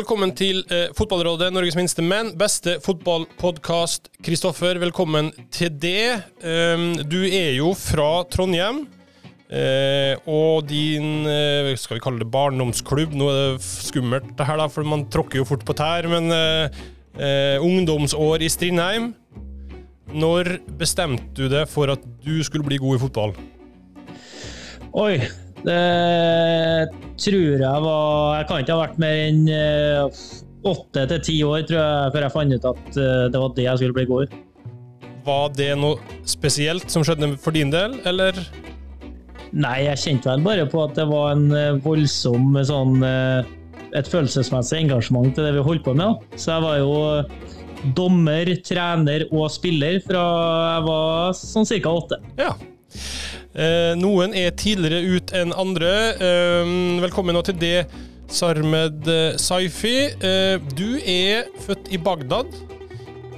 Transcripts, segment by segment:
velkommen til eh, Fotballrådet, Norges minste, menn. beste fotballpodkast. Kristoffer, velkommen til det. Um, du er jo fra Trondheim. Eh, og din eh, skal vi kalle det barndomsklubb Nå er det skummelt, det her da, for man tråkker jo fort på tær. Men eh, eh, ungdomsår i Strindheim. Når bestemte du deg for at du skulle bli god i fotball? Oi, det tror jeg var Jeg kan ikke ha vært mer enn eh, åtte til ti år tror jeg, før jeg fant ut at eh, det var det jeg skulle bli god i. Var det noe spesielt som skjedde for din del, eller? Nei, jeg kjente vel bare på at det var en eh, voldsom sånn et følelsesmessig engasjement til det vi holdt på med. Så jeg var jo dommer, trener og spiller fra jeg var sånn ca. åtte. Ja. Eh, noen er tidligere ut enn andre. Eh, velkommen nå til det, Sarmed eh, Saifi. Du er født i Bagdad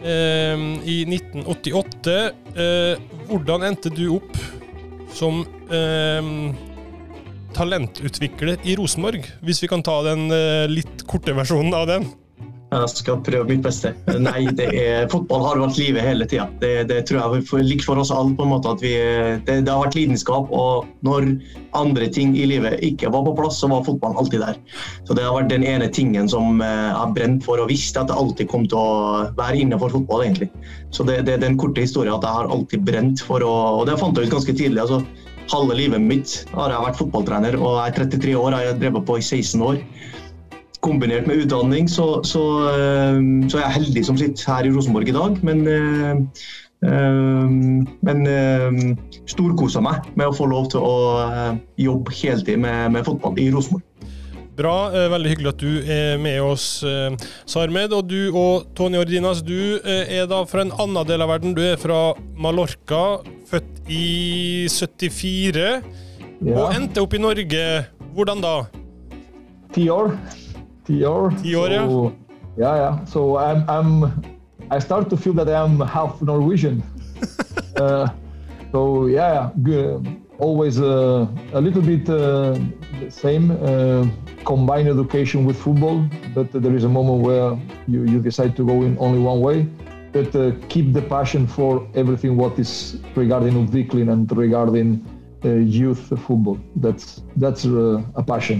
i 1988. Eh, hvordan endte du opp som talentutvikler i Rosenborg? Hvis vi kan ta den litt korte versjonen av den. Jeg skal prøve mitt beste. Nei, er, fotball har vært livet hele tida. Det, det, tror jeg er likt for oss alle. på en måte at vi, det, det, har vært lidenskap. Og når andre ting i livet ikke var på plass, så var fotballen alltid der. Så Det har vært den ene tingen som eh, jeg har brent for og visst at det alltid kom til å være innenfor fotball. egentlig. Så Det, det er den korte historien at jeg har alltid brent for å Og det fant jeg ut ganske tidlig. altså Halve livet mitt har jeg vært fotballtrener, og jeg er 33 år, jeg har drevet på i 16 år kombinert med utdanning, så, så, eh, så, er jeg heldig som sitter her i Rosenborg i dag. Men, øh, men storkosa storkoser meg med å få lov til å jobbe heltid med, med fotball i Rosenborg. Bra. Veldig hyggelig at du er med oss, Sarmed. Og du og Tony Ordinas, du er da fra en annen del av verden. Du er fra Mallorca, født i 74, ja. og endte opp i Norge. Hvordan da? Ti år. Ti-år. So, yeah, yeah. So I'm, I'm, I start to feel that I am half Norwegian. uh, so yeah, good. always uh, a little bit uh, the same. Uh, combine education with football, but there is a moment where you, you decide to go in only one way. But uh, keep the passion for everything what is regarding Udvikling and regarding uh, youth football. That's that's a passion.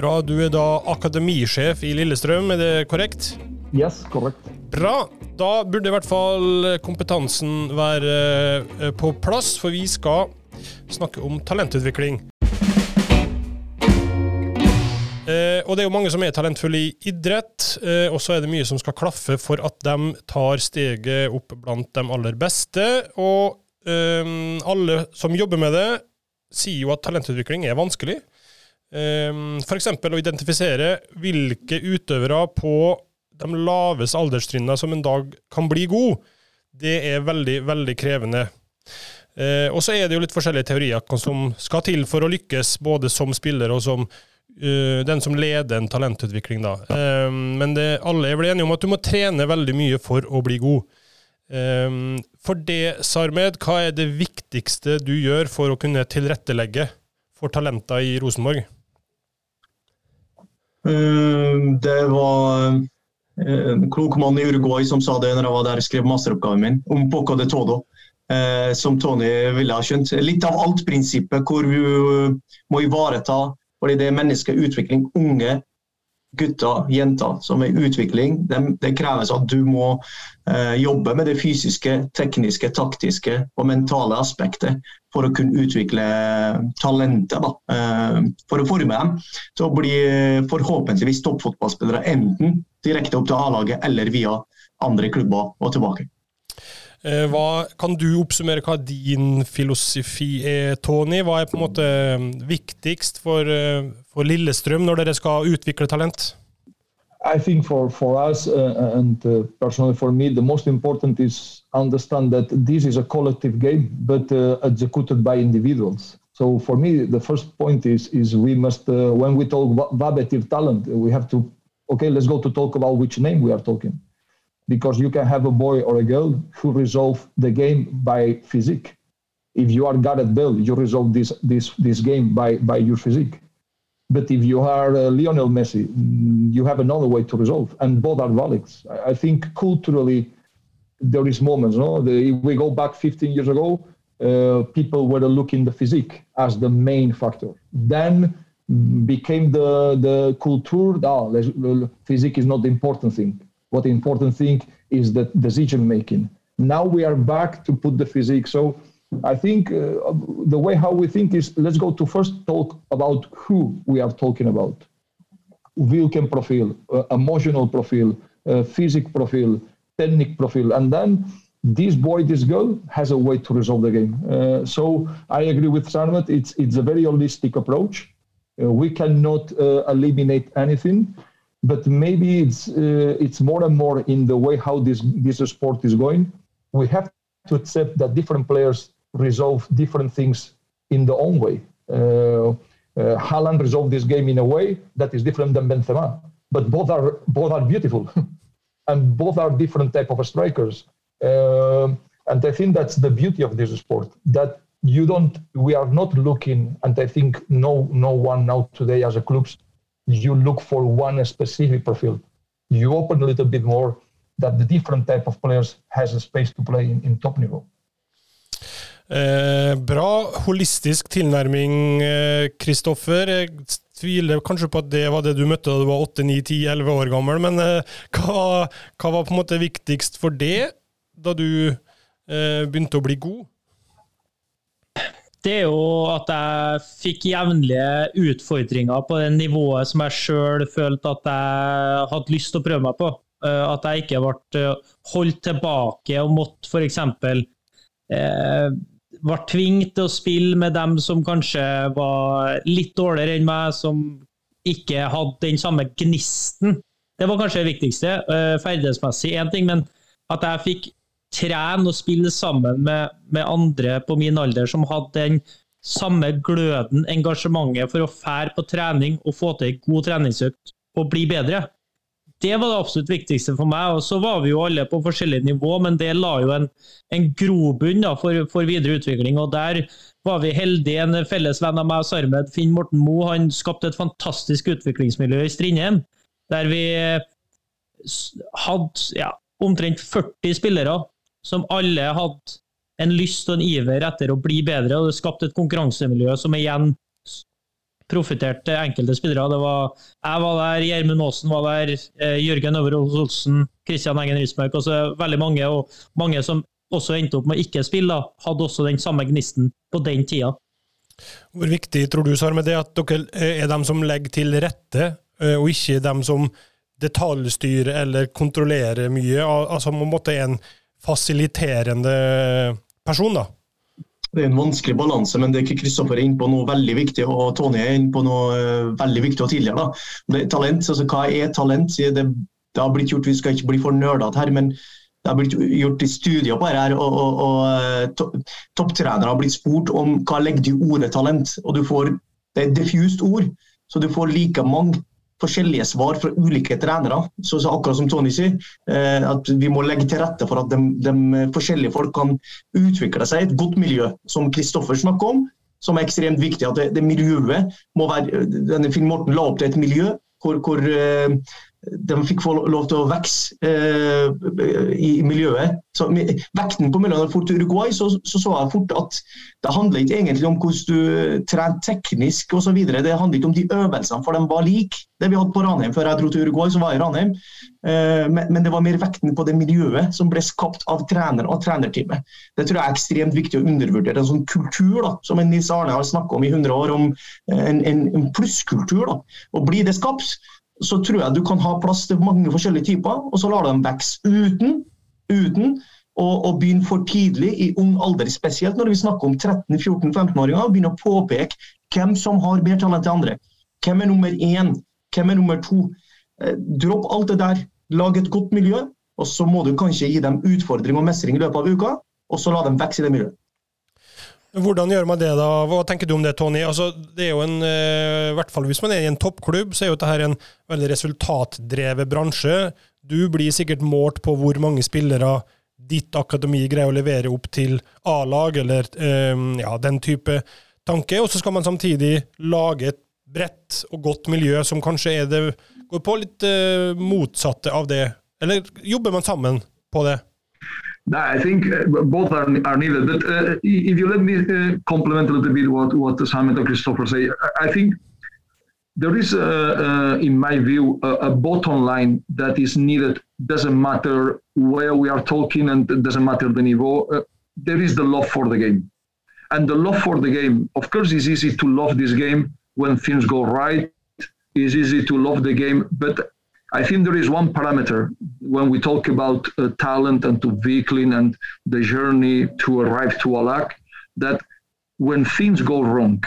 Bra. Du er da akademisjef i Lillestrøm, er det korrekt? Yes, korrekt. Bra. Da burde i hvert fall kompetansen være eh, på plass, for vi skal snakke om talentutvikling. Eh, og det er jo mange som er talentfulle i idrett, eh, og så er det mye som skal klaffe for at de tar steget opp blant de aller beste. Og eh, alle som jobber med det, sier jo at talentutvikling er vanskelig. Ehm, F.eks. å identifisere hvilke utøvere på de laveste alderstrinnene som en dag kan bli god, det er veldig, veldig krevende. Eh, og så er det jo litt forskjellige teorier som skal til for å lykkes, både som spiller og som uh, den som leder en talentutvikling. da. Eh, men det, alle er vel enige om at du må trene veldig mye for å bli god. Eh, for det, Sarmed, hva er det viktigste du gjør for å kunne tilrettelegge for talenter i Rosenborg? Eh, det var eh, en klok mann i Uruguay som sa det når jeg var der og skrev masteroppgaven min, om Poco de Todo. Eh, som Tony ville ha skjønt. Litt av alt-prinsippet, hvor vi må ivareta fordi det er menneskeutvikling. Unge gutter, jenter som er i utvikling. Det, det kreves at du må eh, jobbe med det fysiske, tekniske, taktiske og mentale aspektet for å kunne utvikle talentet. Eh, for å forme dem til å bli eh, forhåpentligvis toppfotballspillere enten direkte opp til A-laget eller via andre klubber og tilbake. Eh, hva, kan du oppsummere hva din filosofi er, Tony? Hva er på en måte eh, viktigst for, eh, for Lillestrøm når dere skal utvikle talent? I think for, for us uh, and uh, personally for me, the most important is understand that this is a collective game, but uh, executed by individuals. So for me, the first point is is we must uh, when we talk about talent, we have to okay, let's go to talk about which name we are talking because you can have a boy or a girl who resolve the game by physique. If you are Gareth Bale, you resolve this this this game by by your physique. But if you are uh, Lionel Messi, mm, you have another way to resolve, and both are valid. I, think culturally, there is moments. No, the, if we go back 15 years ago, uh, people were looking the physique as the main factor. Then became the the culture. Oh, physique is not the important thing. What the important thing is the decision making. Now we are back to put the physique. So I think uh, the way how we think is let's go to first talk about who we are talking about. Wilken profile, uh, emotional profile, uh, physic profile, technique profile, and then this boy, this girl has a way to resolve the game. Uh, so I agree with Sarmat. It's it's a very holistic approach. Uh, we cannot uh, eliminate anything, but maybe it's uh, it's more and more in the way how this this sport is going. We have to accept that different players resolve different things in their own way. Uh, uh, Haaland resolved this game in a way that is different than Benzema, but both are both are beautiful, and both are different type of strikers. Uh, and I think that's the beauty of this sport that you don't we are not looking and i think no no one now today as a clubs you look for one specific profile you open a little bit more that the different type of players has a space to play in, in top level. eh, bra holistisk tilnærming, Kristoffer. Eh, jeg tviler kanskje på at det var det du møtte da du var 8-9-10-11 år gammel, men eh, hva, hva, var på en måte viktigst for det da du eh, begynte å bli god? Det er jo at jeg fikk jevnlige utfordringer på det nivået som jeg sjøl følte at jeg hadde lyst til å prøve meg på. Eh, at jeg ikke ble eh, holdt tilbake og måtte f.eks. Eh, ble tvunget til å spille med dem som kanskje var litt dårligere enn meg, som ikke hadde den samme gnisten. Det var kanskje det viktigste. Eh, ferdighetsmessig én ting, men at jeg fikk trene og spille sammen med, med, andre på min alder som hadde den samme gløden, engasjementet for å fære på trening og få til en god treningsøkt og bli bedre. Det var det absolutt viktigste for meg. og Så var vi jo alle på forskjellige nivå, men det la jo en, en grobunn for, for, videre utvikling. og Der var vi heldige. En felles venn av meg og Sarmed, Finn Morten Moe, han skapte et fantastisk utviklingsmiljø i Strindheim. Der vi hadde ja, omtrent 40 spillere som alle hadde en lyst og en iver etter å bli bedre. og Det skapte et konkurransemiljø som igjen profitterte enkelte spillere. Var, jeg var der, Gjermund Aasen var der, eh, Jørgen Øverås Olsen, Kristian Engen Rismark. Altså veldig mange, og mange som også endte opp med å ikke spille, hadde også den samme gnisten på den tida. Hvor viktig tror du Sarme, det at dere er dem som legger til rette, eh, og ikke dem som detaljstyrer eller kontrollerer mye? Altså måtte en måte fasiliterende person, da? Det er en vanskelig balanse, men det er ikke Kristoffer er inne på noe veldig viktig, og Tony er inne på noe uh, veldig viktig og tidligere. da. Det er talent, altså Hva er talent? Det, det har blitt gjort, Vi skal ikke bli for nerdete her, men det har blitt gjort studier på dette, og, og, og eh, to, topptrenere har blitt spurt om hva legger du i ordet talent. og du får, Det er et diffust ord, så du får like mange forskjellige svar fra ulike trenere. Så, så akkurat som Tony sier, eh, at vi må legge til rette for at de, de forskjellige folk kan utvikle seg i et godt miljø, som Kristoffer snakker om. Som er ekstremt viktig. at det, det miljøet må være, denne Finn Morten la opp til et miljø hvor, hvor eh, de fikk få lov til å vokse eh, i miljøet. Så, vekten på miljøet fort til Uruguay så, så, så jeg fort at det handler ikke egentlig om hvordan du trener teknisk osv. Det handler ikke om de øvelsene, for de var like det vi hadde på Ranheim før jeg dro til Uruguay. så var jeg i Ranheim. Eh, men, men, det var mer vekten på det miljøet som ble skapt av trener og trenerteamet. Det tror jeg er ekstremt viktig å undervurdere. En sånn kultur da, som Nils Arne har snakka om i 100 år, om en, en, en plusskultur. Blir det skapt, så tror jeg du kan ha plass til mange forskjellige typer, og så lar du dem vokse uten, uten å, begynne for tidlig i ung alder, spesielt når vi snakker om 13-14-15-åringer, og begynne å påpeke hvem som har mer talent enn andre. Hvem er nummer én? Hvem er nummer to? Eh, dropp alt det der. Lag et godt miljø, og så må du kanskje gi dem utfordring og mestring i løpet av uka, og så la dem vokse i det miljøet. Hvordan gjør man det, da? Hva tenker du om det, Tony? Altså, det er jo en, eh, i hvert fall Hvis man er i en toppklubb, så er jo dette en veldig resultatdrevet bransje. Du blir sikkert målt på hvor mange spillere ditt akademi greier å levere opp til A-lag, eller um, ja, den type tanke. Og så skal man samtidig lage et bredt og godt miljø som kanskje er det, går på litt uh, motsatte av det? Eller jobber man sammen på det? I think uh, both are, are needed. But uh, if you let me uh, complement a little bit what, what Simon and Christopher say, I think there is, a, in my view, a, a, bottom line that is needed. Doesn't matter where we are talking and doesn't matter the niveau. Uh, there is the love for the game. And the love for the game, of course, it's easy to love this game when things go right. It's easy to love the game. But I think there is one parameter when we talk about uh, talent and to vehicling and the journey to arrive to Alak that when things go wrong,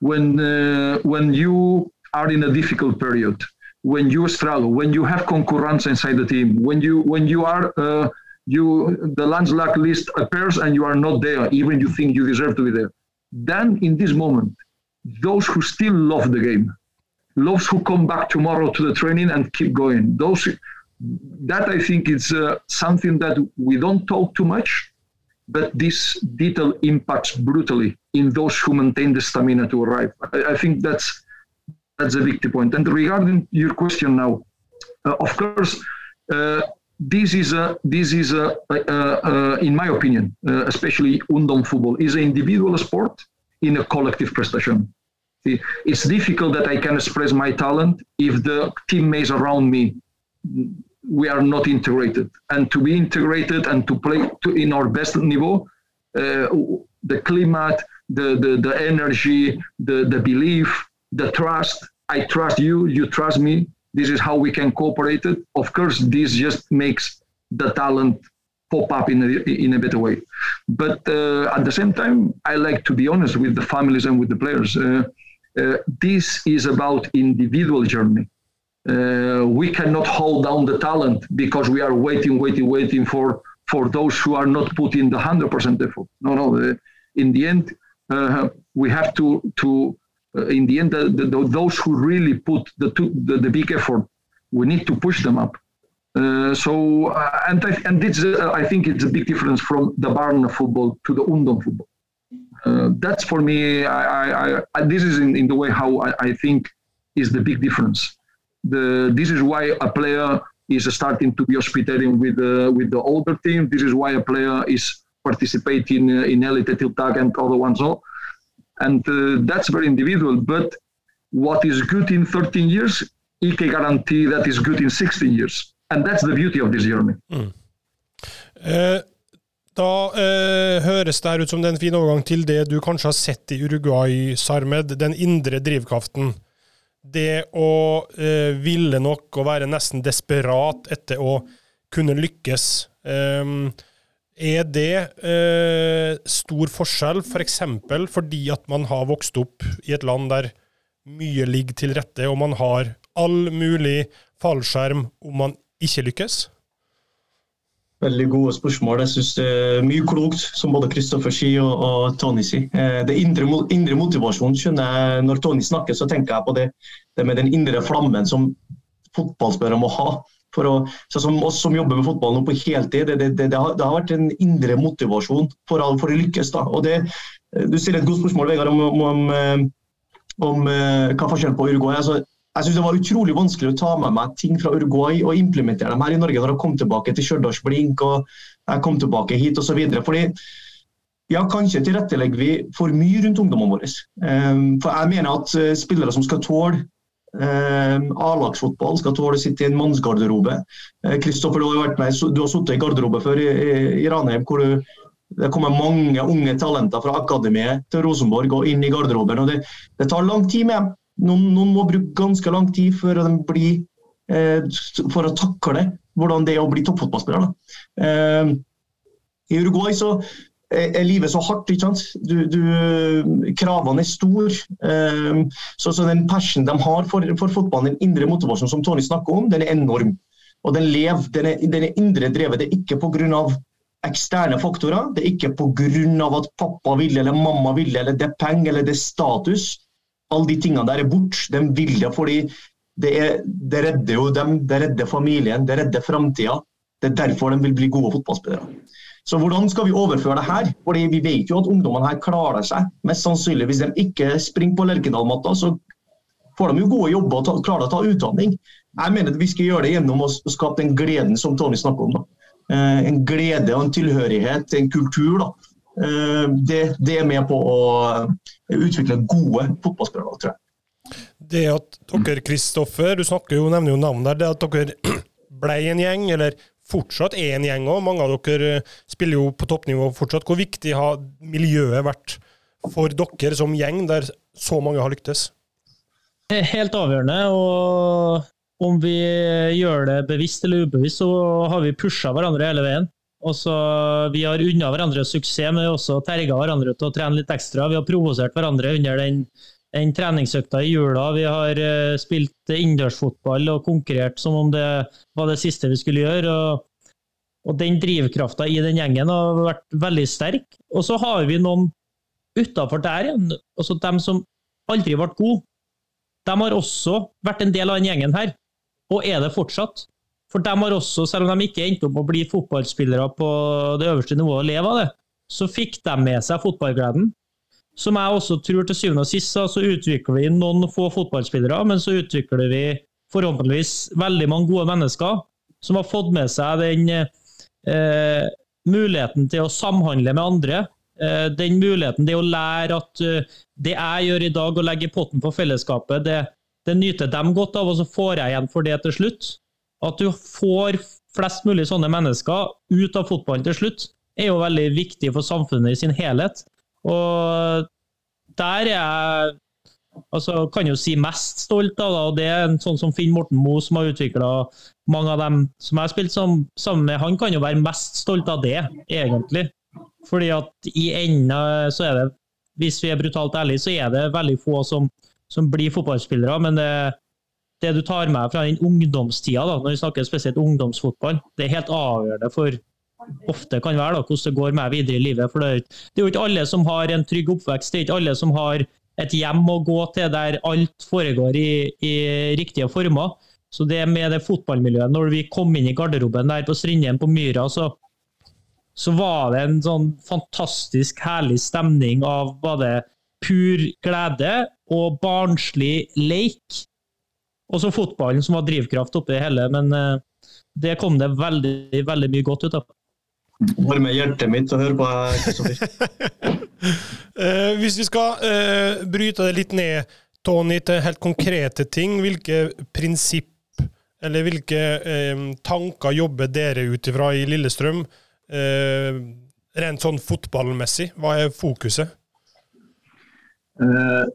when uh, when you are in a difficult period, when you struggle, when you have concurrence inside the team, when you when you are uh, you the landslide list appears and you are not there, even you think you deserve to be there. Then in this moment, those who still love the game, those who come back tomorrow to the training and keep going, those that I think is uh, something that we don't talk too much but this detail impacts brutally in those who maintain the stamina to arrive. I, I think that's that's a big point. And regarding your question now, uh, of course, uh, this is a this is a, in my opinion, uh, especially undom football, is an individual sport in a collective prestation. It's difficult that I can express my talent if the teammates around me we are not integrated. And to be integrated and to play to, in our best level, uh, the climate, the, the, the energy, the, the belief, the trust. I trust you, you trust me. This is how we can cooperate. It. Of course, this just makes the talent pop up in a, in a better way. But uh, at the same time, I like to be honest with the families and with the players. Uh, uh this is about individual journey uh, we cannot hold down the talent because we are waiting, waiting, waiting for for those who are not putting the hundred percent effort. No, no. Uh, in the end, uh, we have to to uh, in the end the, the, those who really put the, the, the big effort, we need to push them up. Uh, so uh, and I, and this I think it's a big difference from the Barna football to the Undom football. That's for me. I, I, I, this is in, in the way how I, I think is the big difference the, this is why a player is starting to be hospitalian with uh, with the older team. This is why a player is participating uh, in elite tiltag and other ones all. And uh, that's very individual. But what is good in 13 years, he can guarantee that is good in 16 years. And that's the beauty of this journey. Mm. Uh, da eh, høres det ut som det er en fin overgang til det du kanskje har sett i Uruguay, Sarmed. Den indre drivkraften det å eh, ville nok og være nesten desperat etter å kunne lykkes, eh, er det eh, stor forskjell f.eks. For fordi at man har vokst opp i et land der mye ligger til rette, og man har all mulig fallskjerm om man ikke lykkes? Veldig gode spørsmål. Jeg synes det er mye klokt, som både Kristoffer sier og, og, Tony sier. Eh, det indre, indre motivasjonen skjønner jeg Når Tony snakker, så tenker jeg på det, det med den indre flammen som fotballspillere må ha. For å, som oss som jobber med fotball nå på heltid, det, det, det, har, det har, vært en indre motivasjon for, for å lykkes. da. Og det, Du stiller et godt spørsmål Vegard, om, om, om, eh, om eh, hva forskjellen på Uruguay altså, jeg synes det var utrolig vanskelig å ta med meg ting fra Uruguay og implementere dem her i Norge når jeg kom tilbake til Stjørdals og jeg kom tilbake hit osv. Fordi ja, kanskje tilrettelegger vi for mye rundt ungdommene våre. Um, for jeg mener at uh, spillere som skal tåle um, A-lagsfotball, skal tåle å sitte i en mannsgarderobe. Kristoffer, uh, du har vært med, du har sittet i garderobe før i, i Ranheim, hvor du, det kommer mange unge talenter fra akademiet til Rosenborg og inn i garderoben. og Det, det tar lang tid med dem. Noen, noen, må bruke ganske lang tid de blir, eh, for å takle hvordan det er å bli toppfotballspiller. Eh, I Uruguay så er livet så hardt. ikke sant? Du, du, kravene er store. Eh, så, så, den passion de har for, for fotballen, den indre motivasjonen som Tony snakker om, den er enorm. Og den lever, den er, den er indre drevet. Det er ikke pga. eksterne faktorer. Det er ikke pga. at pappa ville eller mamma ville, eller det er penger eller det er status alle de tingene der er borte. De vil det fordi det, er, det, redder jo dem, det redder familien, det redder framtida. Det er derfor de vil bli gode fotballspillere. Så hvordan skal vi overføre det her? Fordi Vi vet jo at ungdommene her klarer seg. Mest sannsynlig Hvis de ikke springer på Lerkendal-matta, så får de jo gode jobber og klarer å ta utdanning. Jeg mener at vi skal gjøre det gjennom å skape den gleden som Tony snakker om. da. Eh, en glede og en tilhørighet, en kultur. da. Eh, det, det, er med på å utvikle gode fotballspillere, tror jeg. Det at dere, Kristoffer, du snakker jo, nevner jo navn der, det at dere ble en gjeng, eller fortsatt er en gjeng òg. Mange av dere spiller jo på toppnivå fortsatt. Hvor viktig har miljøet vært for dere som gjeng, der så mange har lyktes? Helt avgjørende. og Om vi gjør det bevisst eller ubevisst, så har vi pusha hverandre hele veien. Også, vi har unna hverandre suksess, men vi har også terga hverandre til å trene litt ekstra. Vi har provosert hverandre under den, den treningsøkta i jula. Vi har uh, spilt innendørsfotball og konkurrert som om det var det siste vi skulle gjøre. Og, og den drivkrafta i den gjengen har vært veldig sterk. Og så har vi noen utafor der igjen, altså dem som aldri ble gode, de har også vært en del av den gjengen her, og er det fortsatt. For de har også, selv om de ikke endte opp å bli fotballspillere på det øverste nivået og leve av det, så fikk de med seg fotballgleden. Som jeg også tror til syvende og sist så utvikler vi noen få fotballspillere, men så utvikler vi forhåpentligvis veldig mange gode mennesker som har fått med seg den eh, muligheten til å samhandle med andre, Eh, den muligheten, det å lære at uh, det jeg gjør i dag, å legge potten på fellesskapet, det, det nyter dem godt av, og så får jeg igjen for det til slutt. At du får flest mulig sånne mennesker ut av fotballen til slutt, er jo veldig viktig for samfunnet i sin helhet. Og der er jeg altså, kan jo si mest stolt av, og det er en sånn som Finn Morten Moe, som har utvikla mange av dem som jeg har spilt sammen med. Han kan jo være mest stolt av det, egentlig. Fordi at i enden så er det, hvis vi er brutalt ærlige, så er det veldig få som, som blir fotballspillere. Men det, det, du tar med fra den ungdomstida, da, når vi snakker spesielt ungdomsfotball, det er helt avgjørende for ofte kan være da, hvordan det går med videre i livet. For det, er jo ikke alle som har en trygg oppvekst, det er ikke alle som har et hjem å gå til der alt foregår i, i riktige former. Så det med det fotballmiljøet, når vi kom inn i garderoben der på Strindheim på Myra, så så var det en sånn fantastisk herlig stemning av både pur glede og barnslig leik. Og så fotballen som var drivkraft oppi det hele, men uh, det kom det veldig, veldig mye godt ut av. Varmer hjertet mitt å høre på Kristoffer. uh, hvis vi skal uh, bryte det litt ned, Tony, til helt konkrete ting, hvilke prinsipp eller hvilke tanker jobber dere ut ifra i Lillestrøm? eh, rent sånn fotballmessig? Hva er fokuset? Uh,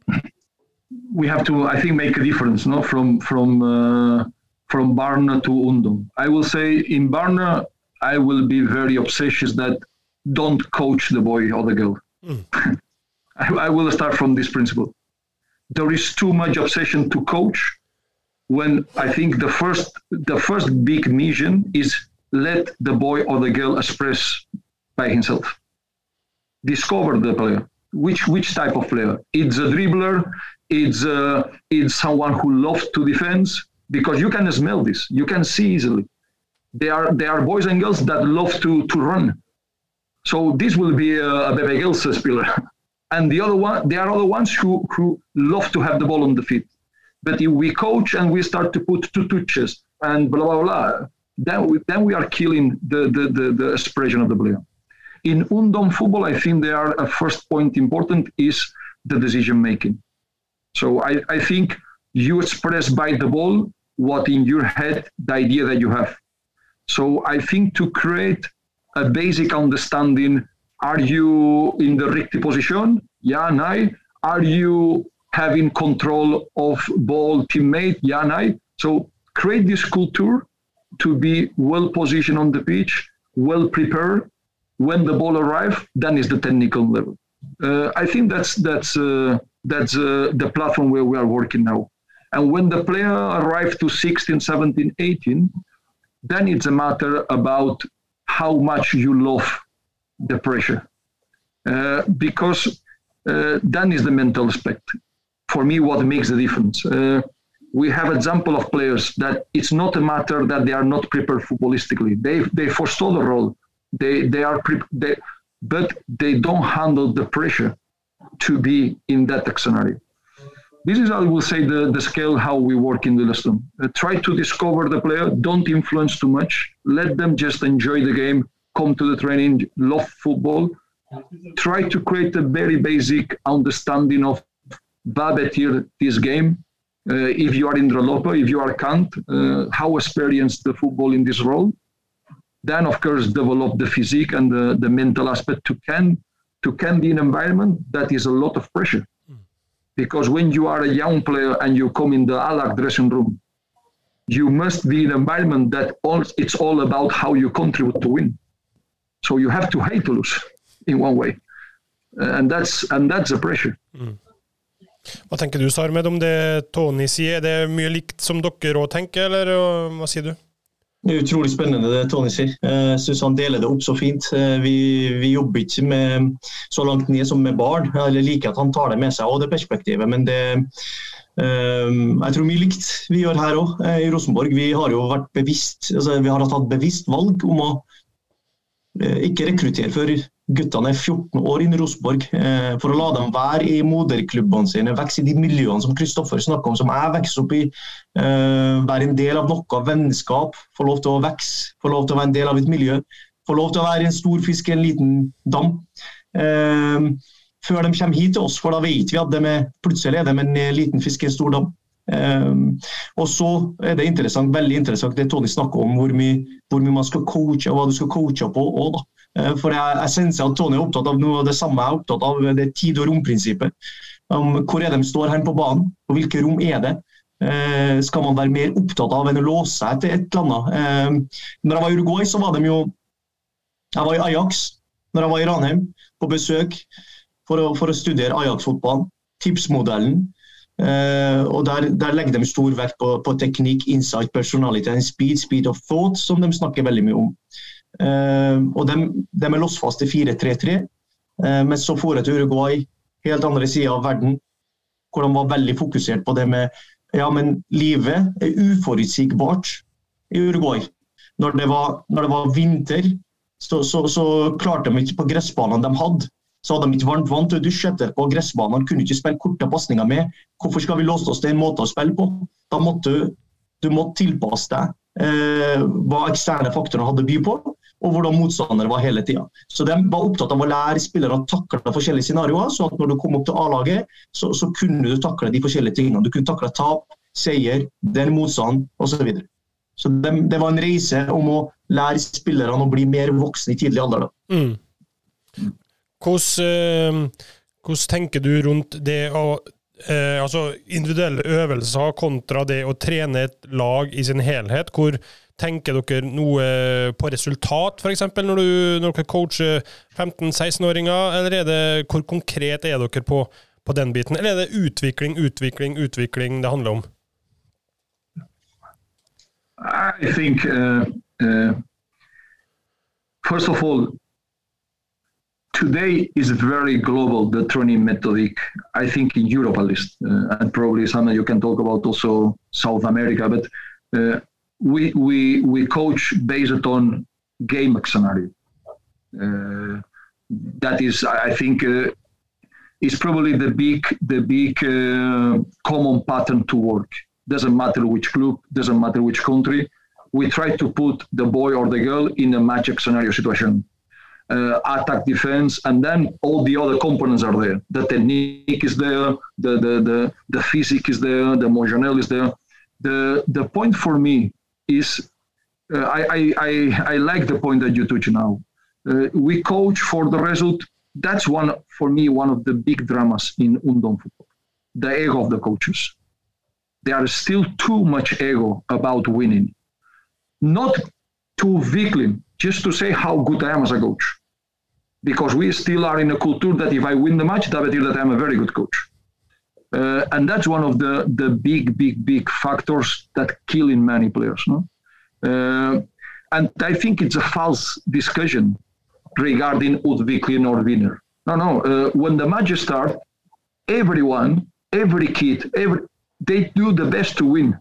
we have to, I think, make a difference no? from from uh, from Barna to Undum. I will say in Barna, I will be very obsessious that don't coach the boy or the girl. Mm. I, I will start from this principle. There is too much obsession to coach when I think the first the first big mission is let the boy or the girl express by himself. Discover the player. Which which type of player? It's a dribbler. It's uh, it's someone who loves to defend because you can smell this. You can see easily. They are they are boys and girls that love to to run. So this will be a, a Bebe Girls spiller. and the other one, there are other ones who who love to have the ball on the feet. But if we coach and we start to put two touches and blah blah blah, then we, then we are killing the, the, the, the expression of the player. In Undom football, I think there are a first point important is the decision making. So I, I think you express by the ball what in your head the idea that you have. So I think to create a basic understanding, are you in the right position? Yeah, no. Are you having control of ball teammate? Yeah, no. So create this culture to be well positioned on the pitch, well prepared. When the ball arrives, then is the technical level. Uh, I think that's that's uh, that's uh, the platform where we are working now. And when the player arrives to 16, 17, 18, then it's a matter about how much you love the pressure. Uh, because uh, then is the mental aspect. For me, what makes the difference. Uh, we have example of players that it's not a matter that they are not prepared footballistically. They they forestall the role. They they are they, but they don't handle the pressure to be in that scenario. this is, I will say, the, the scale how we work in Lillestrøm. Uh, try to discover the player. Don't influence too much. Let them just enjoy the game, come to the training, love football. Try to create a very basic understanding of Babetir, this game. Uh, if you are in Dralopa, if you are Kant, uh, how experienced the football in this role. Then, of course, develop the physique and the, the mental aspect to can to can be an environment that is a lot of pressure because when you are a young player and you come in the ALAC dressing room, you must be in an environment that all, it's all about how you contribute to win. So you have to hate to lose in one way. And that's, and that's the pressure. Mm. Hva tenker du, Sarmed, om det Tony sier? Er det mye likt som dere òg tenker, eller hva sier du? Det er utrolig spennende det Tony sier. Jeg syns han deler det opp så fint. Eh, vi, vi, jobber ikke med så langt ned som med barn. Jeg liker at han tar det med seg og det perspektivet, men det Um, jeg tror mye likt vi gjør her òg, eh, i Rosenborg. Vi har jo vært bevisst, altså, vi har tatt bevisst valg om å ikke rekruttere før guttene er 14 år inne i Rosenborg, eh, for å la dem være i moderklubbene sine, vokse i de miljøene som Kristoffer snakker om, som jeg vokser opp i. Eh, være en del av noe vennskap, få lov til å vokse, få lov til å være en del av et miljø. Få lov til å være en stor fisk i en liten dam. Eh, før de kommer hit til oss, for da vet vi at de er, plutselig er de en liten fisk i en stor dam. Um, og så er det interessant, veldig interessant det Tony snakker om, hvor mye, hvor mye man skal coache og hva du skal coache på. Også, da. Eh, for jeg, jeg synes at Tony er opptatt av noe av det samme jeg er opptatt av, det tid- og romprinsippet. Um, hvor er de står hen på banen, og hvilke rom er det? Uh, skal man være mer opptatt av enn å låse seg til et eller annet? Uh, når jeg var i Uruguay, så var de jo Jeg var i Ajax når jeg var i Ranheim, på besøk for å, for å studere Ajax-fotballen. Tipsmodellen. Uh, og der, der, legger de stor vekt på, på teknikk, insight, personality speed, speed of thought, som de snakker veldig mye om. Uh, og de, de, er låst fast i 4-3-3. Uh, eh, men så får jeg til Uruguay, helt andre sida av verden, hvor de var veldig fokusert på det med ja, men livet er uforutsigbart i Uruguay. Når det var, når det var vinter, så, så, så, klarte de ikke på gressbanene de hadde. Så hadde de ikke varmt vant til å dusje etterpå. Gressbanene kunne ikke spille korte pasninger med. Hvorfor skal vi låse oss til en måte å spille på? Da måtte du, du måtte tilpasse deg eh, hva eksterne faktorer hadde by på og hvordan motstandere var hele tida. Så de var opptatt av å lære spillere å takle forskjellige scenarioer, så at når du kom opp til A-laget, så, så, kunne du takle de forskjellige tingene. Du kunne takle tap, seier, den motstand osv. Så, videre. så de, det var en reise om å lære spillerne å bli mer voksne i tidlig alder. Mm. Hvordan, eh, hvordan, tenker du rundt det å eh, altså individuelle øvelser kontra det å trene et lag i sin helhet? hvor Tenker dere noe på resultat, f.eks., når, når dere coacher 15-16-åringer? Eller er det, hvor konkret er dere på, på, den biten? Eller er det utvikling, utvikling, utvikling det handler om? I think, uh, uh, first of all, today is very global, the training methodic, I think in Europe at least, uh, and probably something you can talk about also South America, but uh, we we we coach based on game scenario. Uh, that is, I think, uh, is probably the big the big uh, common pattern to work. Doesn't matter which club, doesn't matter which country. We try to put the boy or the girl in a magic scenario situation. Uh, attack, defense, and then all the other components are there. The technique is there, the the the, the physique is there, the emotional is there. The the point for me is uh, I, I, I, like the point that you touch now. Uh, we coach for the result. That's one for me one of the big dramas in Undon football. The ego of the coaches. There is still too much ego about winning. Not too victim, just to say how good I am as a coach. Because we still are in a culture that if I win the match, that means that I'm a very good coach. Uh, and that's one of the, the big, big, big factors that kill in many players. No? Uh, and I think it's a false discussion regarding Udvikling or winner. No, no. Uh, when the match starts, everyone, every kid, every they do the best to win.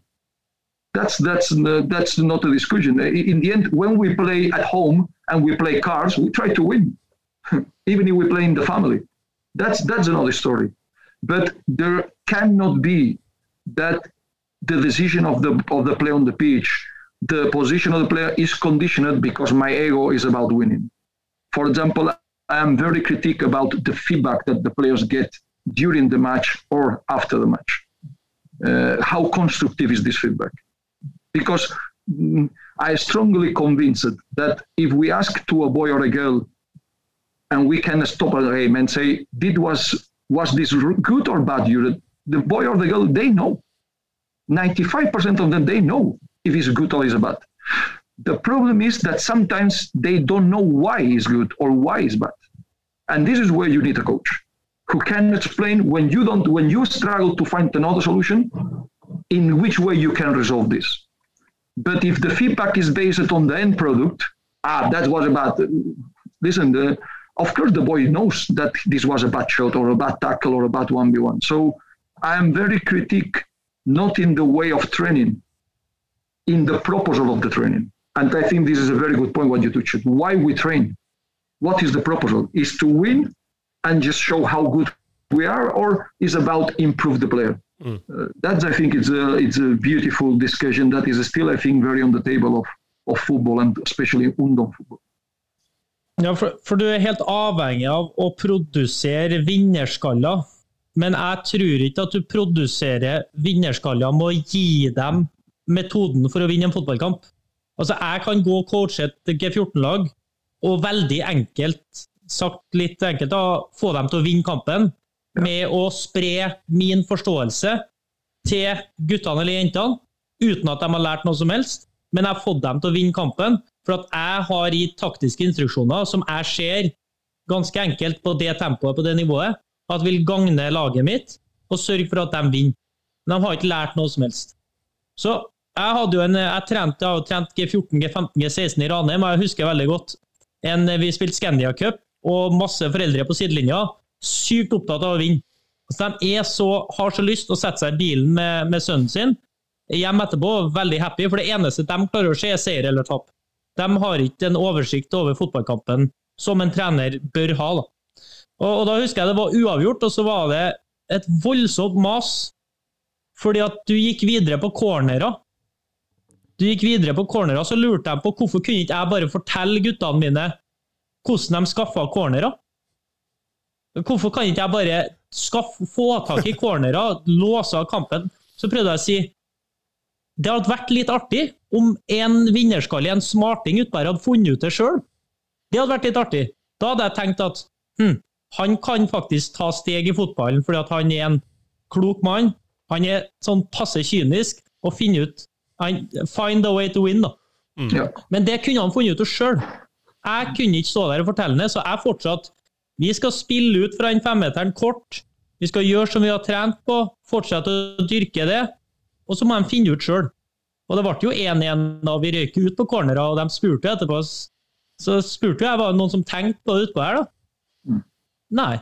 That's that's uh, that's not a discussion. In the end, when we play at home and we play cards, we try to win, even if we play in the family. That's that's another story. But there, cannot be that the decision of the of the play on the pitch, the position of the player is conditioned because my ego is about winning. For example, I am very critic about the feedback that the players get during the match or after the match. Uh, how constructive is this feedback? Because mm, I strongly convinced that if we ask to a boy or a girl, and we can stop a game and say, "Did was was this good or bad?" You, the boy or the girl, they know. Ninety-five percent of them, they know if it's good or it's bad. The problem is that sometimes they don't know why it's good or why it's bad, and this is where you need a coach who can explain when you don't when you struggle to find another solution, in which way you can resolve this. But if the feedback is based on the end product, ah, that was about. Listen, the, of course the boy knows that this was a bad shot or a bad tackle or a bad 1v1. So I am very critic, not in the way of training, in the proposal of the training. And I think this is a very good point what you touched. Why we train? What is the proposal? Is to win and just show how good we are, or is about improve the player? Mm. Uh, that's I think it's a it's a beautiful discussion that is still I think very on the table of, of football and especially ungdom football. Ja, for, for, du er helt avhengig av å produsere vinnerskaller. Men jeg tror ikke at du produserer vinnerskaller med å gi dem metoden for å vinne en fotballkamp. Altså, Jeg kan gå og coache et G14-lag og veldig enkelt, sagt litt enkelt, da, få dem til å vinne kampen med å spre min forståelse til guttene eller jentene, uten at de har lært noe som helst. Men jeg har fått dem til å vinne kampen for at jeg har gitt taktiske instruksjoner som jeg ser ganske enkelt på det tempoet, på det nivået, at vil gagne laget mitt og sørge for at de vinner. De har ikke lært noe som helst. Så jeg hadde jo en, jeg trente, jeg trent G14, G15, G16 i Ranheim, og jeg husker veldig godt en, vi spilte Scandia Cup, og masse foreldre på sidelinja. Sykt opptatt av å vinne. Altså, de så, har så lyst å sette seg i bilen med, med sønnen sin hjem etterpå, veldig happy, for det eneste de klarer å se, er seier eller tap. De har ikke en oversikt over fotballkampen som en trener bør ha. Da. Og, og, da husker jeg det var uavgjort, og så var det et voldsomt mas fordi at du gikk videre på cornerer. Du gikk videre på cornerer, så lurte jeg på hvorfor kunne ikke jeg bare fortelle guttene mine hvordan de skaffa cornerer? Hvorfor kan ikke jeg bare skaffe, få tak i cornerer, låse av kampen? Så prøvde jeg å si det hadde vært litt artig om en vinnerskalle, en smarting utpå her, hadde funnet ut det sjøl. Det hadde vært litt artig. Da hadde jeg tenkt at hm, han kan faktisk ta steg i fotballen fordi at han er en klok mann. Han er sånn passe kynisk og finner ut han, Find a way to win, da. Mm. Ja. Men det kunne han funnet ut sjøl. Jeg kunne ikke stå der og fortelle det, så jeg fortsatt Vi skal spille ut fra den femmeteren kort. Vi skal gjøre som vi har trent på, fortsette å dyrke det. Og så må de finne ut sjøl. Og det ble jo 1-1 da vi røyk ut på cornera, og de spurte etterpå. Så spurte jeg var det noen som tenkte på det utpå her, da. Mm. Nei.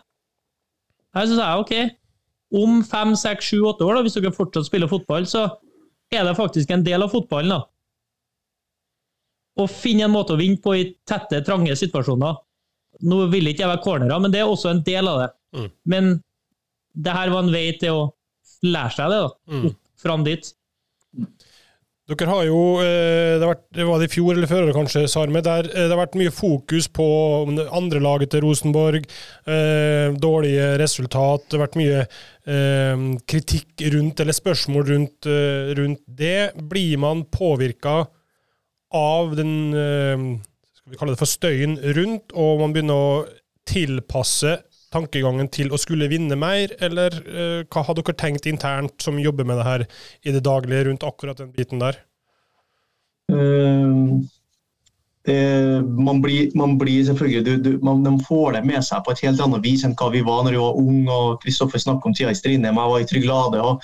Her så sa jeg OK, om fem, seks, sju, åtte år, da, hvis dere fortsatt spiller fotball, så er det faktisk en del av fotballen. da. Å finne en måte å vinne på i tette, trange situasjoner. Nå vil ikke jeg være cornera, men det er også en del av det. Mm. Men det her var en vei til å lære seg det, da. Mm. Opp fram dit. Dere har jo, det, det, vært, det var det i fjor eller før kanskje, Sarme, der eh, det har vært mye fokus på andre laget til Rosenborg, eh, dårlige resultat. Det har vært mye eh, kritikk rundt, eller spørsmål rundt, eh, rundt det. Blir man påvirka av den eh, skal vi kalle det for støyen rundt, og man begynner å tilpasse tankegangen til å skulle vinne mer, eller uh, hva har dere tenkt internt som jobber med det her i det daglige rundt akkurat den biten der? Uh, det, man, blir, man, blir, selvfølgelig du, du, man, De får det med seg på et helt annet vis enn hva vi var når vi var unge. og Kristoffer snakket om tida i Strindheim, jeg var i Tryglade. og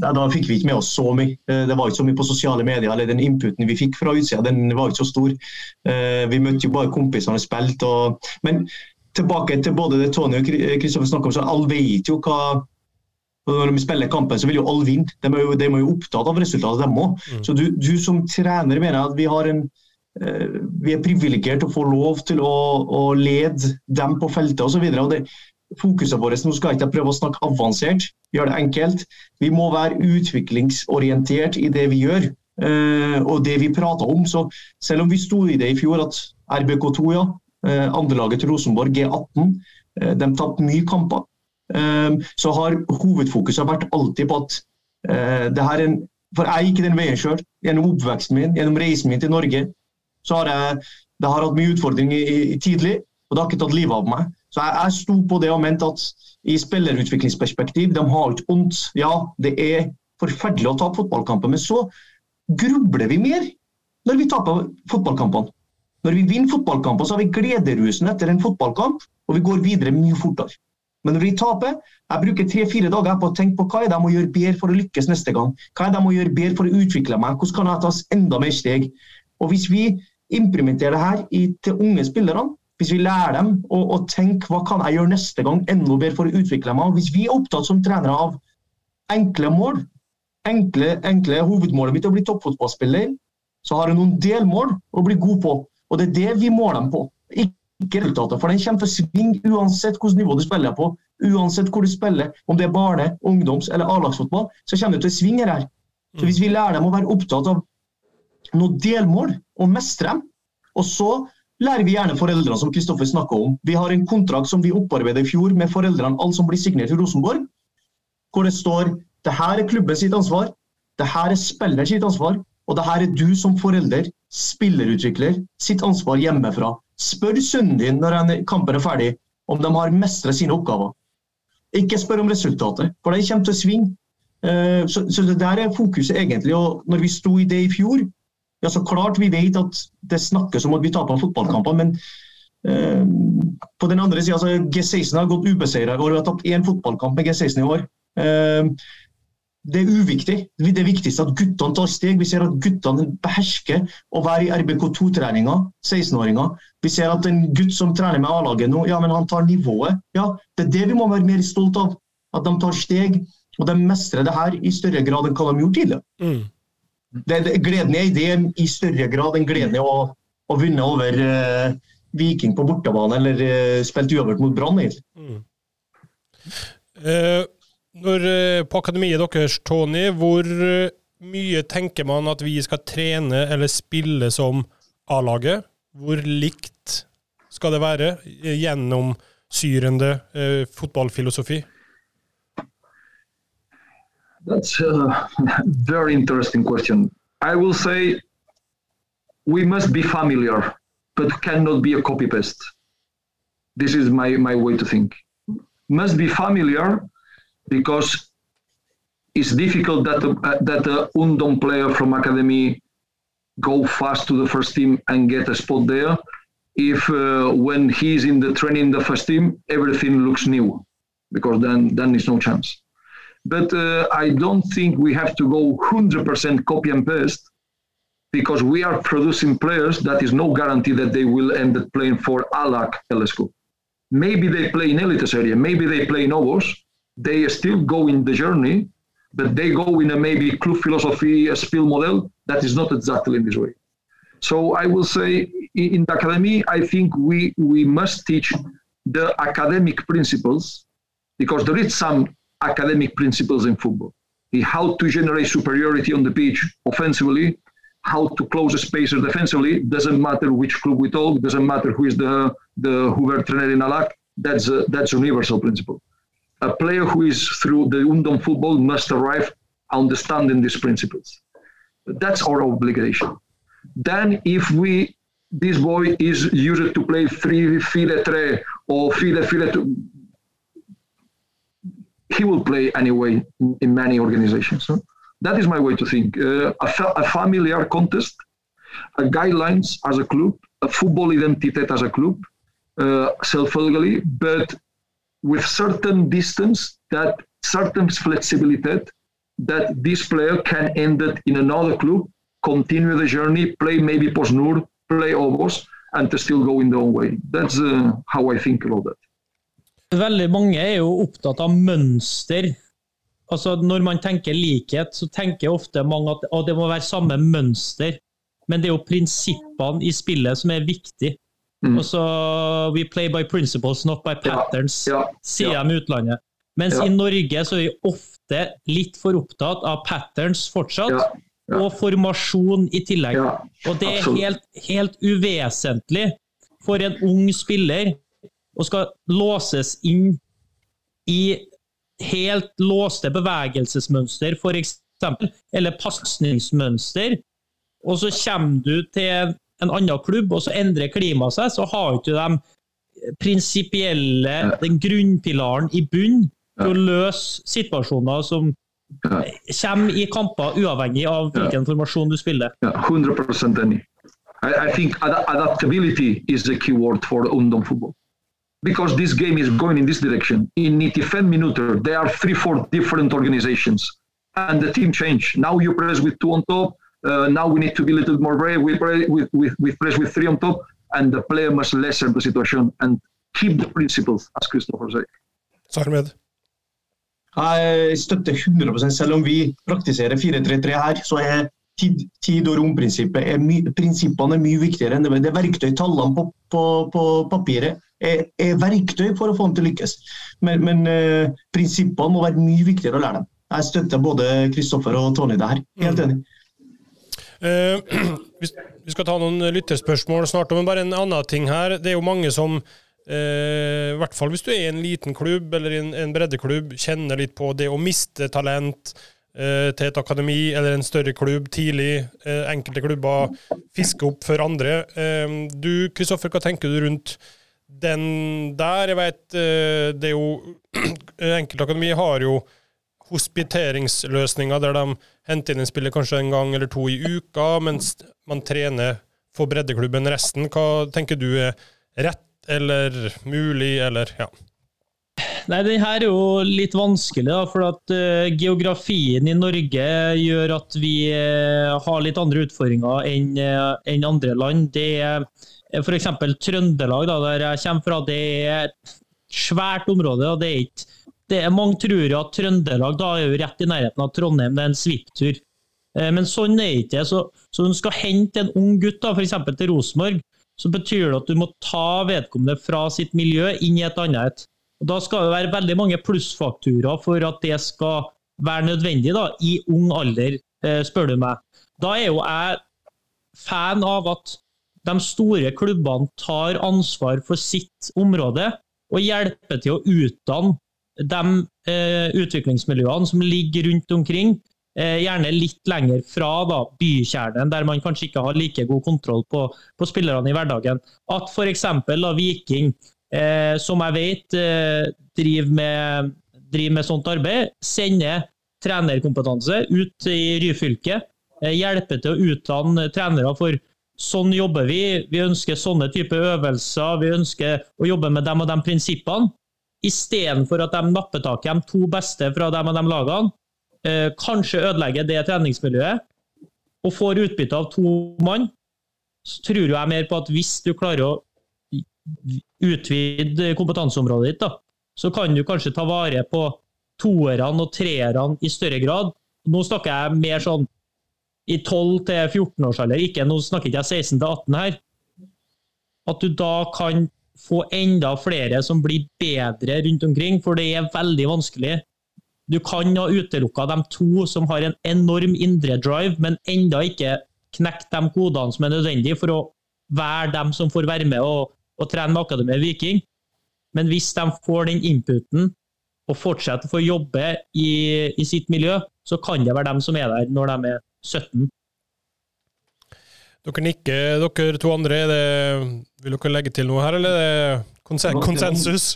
da, da fikk vi ikke med oss så mye. Eh, det var ikke så mye på sosiale medier. eller Den inputen vi fikk fra utsida, den var ikke så stor. Vi møtte jo bare kompisene og spilte. Men tilbake til både det Tony og Kristoffer snakker om, så alle vet jo hva når de spiller kampen, så vil jo alle vinne. De er jo, de er jo opptatt av resultatet, dem òg. Mm. Så du, du, som trener mener at vi har en eh, vi er privilegert til å få lov til å, å lede dem på feltet osv. Det, fokuset vårt Nå skal jeg ikke prøve å snakke avansert, gjøre det enkelt. Vi må være utviklingsorientert i det vi gjør. Uh, og det vi prater om. Så selv om vi sto i det i fjor, at RBK2, ja, andrelaget til Rosenborg, G18, uh, de tapte mye kamper, så har hovedfokuset vært alltid på at det her er en For jeg gikk den veien sjøl. Gjennom oppveksten min, gjennom reisen min til Norge, så har jeg det har hatt mye utfordringer tidlig, og det har ikke tatt livet av meg. Så jeg, jeg sto på det og mente at i spillerutviklingsperspektiv, de har ikke vondt. Ja, det er forferdelig å tape fotballkamper, men så grubler vi mer når vi taper fotballkampene. Når vi vinner fotballkamper, så har vi glederusen etter en fotballkamp, og vi går videre mye fortere. Men når vi taper, jeg bruker tre-fire dager på å tenke på hva er det jeg må gjøre bedre for å lykkes neste gang. Hva er det jeg må gjøre bedre for å utvikle meg, hvordan kan jeg ta enda mer steg. Og Hvis vi implementerer det her til unge spillerne, hvis vi lærer dem å, å, tenke hva kan jeg gjøre neste gang enda bedre for å utvikle meg, og hvis vi er opptatt som trenere av enkle mål, enkle, enkle hovedmålet mitt er å bli toppfotballspiller, så har jeg noen delmål å bli god på. Og det er det vi måler dem på. Ikke resultatet. For den kommer til å svinge uansett hvilket nivå du spiller på. Uansett hvor du spiller, om det er barne-, ungdoms- eller A-lagsfotball, så kommer det til å svinge her. Så hvis vi lærer dem å være opptatt av noen delmål og mestre dem, og så lærer vi gjerne foreldrene, som Kristoffer snakka om. Vi har en kontrakt som vi opparbeidet i fjor med foreldrene, alle som blir signert i Rosenborg, hvor det står det her er klubben sitt ansvar, det her er spiller sitt ansvar, og det her er du som forelder, spillerutvikler, sitt ansvar hjemmefra. Spør sønnen din når kampen er ferdig, om de har mestra sine oppgaver. Ikke spør om resultatet, for det kommer til å svinge. Eh, så, så det der er fokuset egentlig. og Når vi sto i det i fjor, ja, så klart vi vet at det snakkes om at vi taper fotballkamper, men eh, på den andre sida G16 har gått ubeseira i år. Vi har tapt én fotballkamp med G16 i år. Eh, det er uviktig. Det viktigste viktigst at guttene tar steg. Vi ser at guttene behersker å være i RBK2-treninga, 16-åringer. Vi ser at en gutt som trener med A-laget nå, ja, men han tar nivået. Ja, Det er det vi må være mer stolt av. At de tar steg, og de mestrer det her i større grad enn hva de gjorde tidligere. Mm. Det, det, gleden er i det i større grad enn gleden i å, å vinne over uh, Viking på bortebane eller uh, spilt uavgjort mot Brann. Mm. Uh, når, eh, på akademiet deres, Tony, hvor eh, mye tenker man at vi skal trene eller spille som A-laget? Hvor likt skal det være gjennom syrende eh, fotballfilosofi? That's a very interesting question. I will say we must be familiar, but cannot be a copy paste. This is my, my way to think. Must be familiar because it's difficult that uh, that a Undom player from academy go fast to the first team and get a spot there. If uh, when he's in the training the first team, everything looks new, because then then there's no chance. But uh, I don't think we have to go 100% copy and paste because we are producing players that is no guarantee that they will end up playing for Alak LSQ. Maybe they play in Elites area, maybe they play in Ovos, they still go in the journey, but they go in a maybe club philosophy, a spill model that is not exactly in this way. So I will say in the academy, I think we, we must teach the academic principles because there is some academic principles in football. How to generate superiority on the pitch offensively, how to close a spacer defensively. Doesn't matter which club we talk. Doesn't matter who is the the Hoover trainer in Alak. That's a, that's a universal principle a player who is through the Undom football must arrive understanding these principles. That's our obligation. Then, if we this boy is used to play three file tre or file file two, he will play anyway in, many organizations. That is my way to think. Uh, a, fa- a, familiar contest, a guidelines as a club, a football identity as a club, uh, self-legally, but with certain distance, that certain flexibility, that this player can end it in another club, continue the journey, play maybe Posnur, play Obos, and to still go in their own way. That's uh, how I think about that. Veldig mange er jo opptatt av mønster. Altså Når man tenker likhet, så tenker ofte mange at, det må være samme mønster. Men det er jo prinsippene i spillet som er viktig. Og så We play by principles, not by patterns, Ja, sier ja. de i utlandet. Mens Ja. i Norge så er vi ofte litt for opptatt av patterns fortsatt, Ja, ja. og formasjon i tillegg. Ja, Og det er helt, helt uvesentlig for en ung spiller å skal låses inn i helt låste bevegelsesmønster, f.eks., eller pasningsmønster, og så kommer du til en annen klubb, og så endrer klimaet seg, så har ikke de prinsipielle, den grunnpilaren i bunn til å løse situasjoner som kommer i kamper, uavhengig av hvilken formasjon du spiller. Ja, 100% any. I, I think ad- adaptability is the key word for Undom football. Because this game is going in this direction. In 95 minutes, there are three, four different organizations. And the team change. Now you press with two on top. Uh, now we need to be a little bit more brave. We, play with, with, with press with three on top. And the player must lessen the situation and keep the principles, as Christopher said. Sarmed. Jeg støtter 100 Selv om vi praktiserer 4-3-3 her, så er tid, tid- og romprinsippet er my, prinsippene er mye viktigere enn det. Det er verktøy. Tallene på, på, på papiret er, er verktøy for å få dem til å lykkes. Men, men eh, prinsippene må være mye viktigere å lære dem. Jeg støtter både Kristoffer og Tony det her. Helt enig. Eh, vi, skal ta noen lytterspørsmål snart, men bare en annen ting her. Det er jo mange som, eh, i hvert fall hvis du er i en liten klubb eller i en, breddeklubb, kjenner litt på det å miste talent eh, til et akademi eller en større klubb tidlig. Enkelte klubber fisker opp for andre. Du, Kristoffer, hva tenker du rundt den der? Jeg vet, det er jo Enkelte akademi har jo hospiteringsløsninger der de henter inn en spiller kanskje en gang eller to i uka, mens man trener for breddeklubben resten. Hva tenker du er rett eller mulig, eller ja. Nei, den her er jo litt vanskelig, da, for at uh, geografien i Norge gjør at vi uh, har litt andre utfordringer enn uh, en andre land. Det er f.eks. Trøndelag, da, der jeg kommer fra, det er et svært område. og det er ikke det er Mange tror at Trøndelag da er jo rett i nærheten av Trondheim, det er en svipptur. Eh, Men sånn er det ikke. Så, så når du skal hente en ung gutt da, eksempel til Rosenborg, så betyr det at du må ta vedkommende fra sitt miljø inn i et annet. Og Da skal det være veldig mange plussfakturer for at det skal være nødvendig da, i ung alder, eh, spør du meg. Da er jo jeg fan av at de store klubbene tar ansvar for sitt område og hjelper til å utdanne de eh, utviklingsmiljøene som ligger rundt omkring, eh, gjerne litt lenger fra da, bykjernen, der man kanskje ikke har like god kontroll på, på spillerne i hverdagen. At f.eks. Viking, eh, som jeg vet eh, driver, med, driver med sånt arbeid, sender trenerkompetanse ut i Ryfylke, eh, hjelper til å utdanne trenere for Sånn jobber vi. Vi ønsker sånne type øvelser. Vi ønsker å jobbe med de og de prinsippene. Istedenfor at de napper tak i de to beste fra de og de lagene, eh, kanskje ødelegger det treningsmiljøet, og får utbytte av to mann, så tror jeg mer på at hvis du klarer å utvide kompetanseområdet ditt, da, så kan du kanskje ta vare på toerne og treerne i større grad. Nå snakker jeg mer sånn i 12-14 års alder, ikke nå snakker jeg 16-18 her. At du da kan få enda flere som blir bedre rundt omkring, for det er veldig vanskelig. Du kan ha utelukka de to som har en enorm indre drive, men enda ikke knekt de kodene som er nødvendige for å være dem som får være med og, og trene med Akademiet Viking. Men hvis de får den inputen og fortsetter å få jobbe i, i sitt miljø, så kan det være dem som er der når de er 17. Dere nikker, dere to andre. Det, vil dere legge til noe her, eller er det konsen konsensus?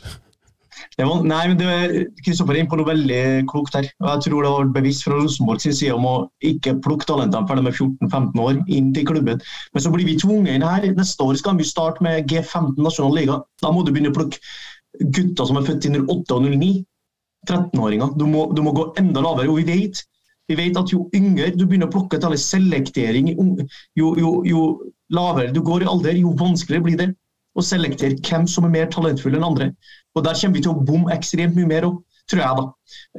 Det var, nei, men det- Kristoffer er inne på noe veldig klokt her. Jeg tror det var bevisst fra Rosenborg sin side om å ikke plukke talentene før de er 14-15 år inn til klubben. Men så blir vi tvunget inn her. Neste år skal vi starte med G15 nasjonal liga. Da må du begynne å plukke gutter som er født i 08 og 09. 13-åringer. Du, du må gå enda lavere. Og vi vet, vi vet at jo yngre du begynner å plukke til selektering, jo, jo, jo lavere du går i alder, jo vanskeligere blir det å selektere hvem som er mer talentfull enn andre. Og Der kommer vi til å bomme ekstremt mye mer opp, tror jeg. da.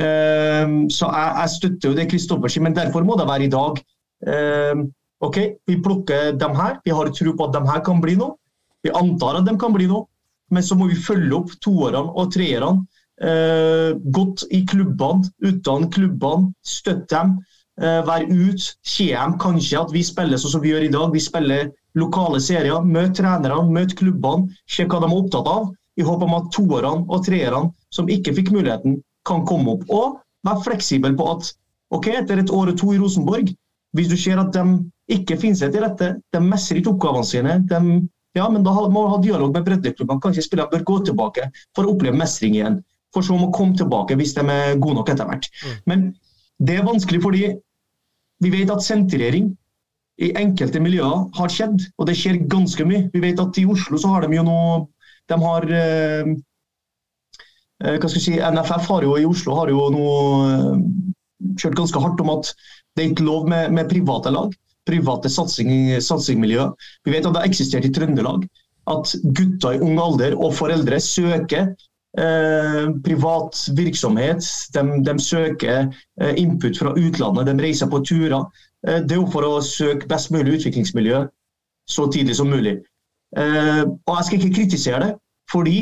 Ehm, så jeg, jeg støtter jo det Kristoffer sier, men derfor må det være i dag. Ehm, OK, vi plukker dem her. Vi har tro på at dem her kan bli noe. Vi antar at de kan bli noe, men så må vi følge opp toårene og treerne. Eh, godt i klubbene, utdanne klubbene, støtte dem. Eh, være ute, se dem kanskje at vi spiller sånn som vi gjør i dag. Vi spiller lokale serier. Møt trenerne, møt klubbene, se hva de er opptatt av. I håp om at toårene og treerne som ikke fikk muligheten, kan komme opp. Og være fleksibel på at ok, etter et år og to i Rosenborg, hvis du ser at de ikke finner seg til rette, de mestrer ikke oppgavene sine, de, ja, men da må du ha dialog med breddeklubbene. Kanskje spillerne bør gå tilbake for å oppleve mestring igjen. For så må komme tilbake hvis de er gode nok etter hvert. Mm. Men det er vanskelig fordi vi vet at sentrering i enkelte miljøer har skjedd, og det skjer ganske mye. Vi vet at i Oslo så har de jo noe De har eh, eh hva skal jeg si, NFF har jo i Oslo har jo noe eh, kjørt ganske hardt om at det er ikke lov med, med private lag. Private satsing. Vi vet at det har eksistert i Trøndelag. At gutter i ung alder og foreldre søker Eh, privat virksomhet. De, de søker eh, input fra utlandet, de reiser på turer. Eh, det er jo for å søke best mulig utviklingsmiljø så tidlig som mulig. og Jeg skal ikke kritisere det, fordi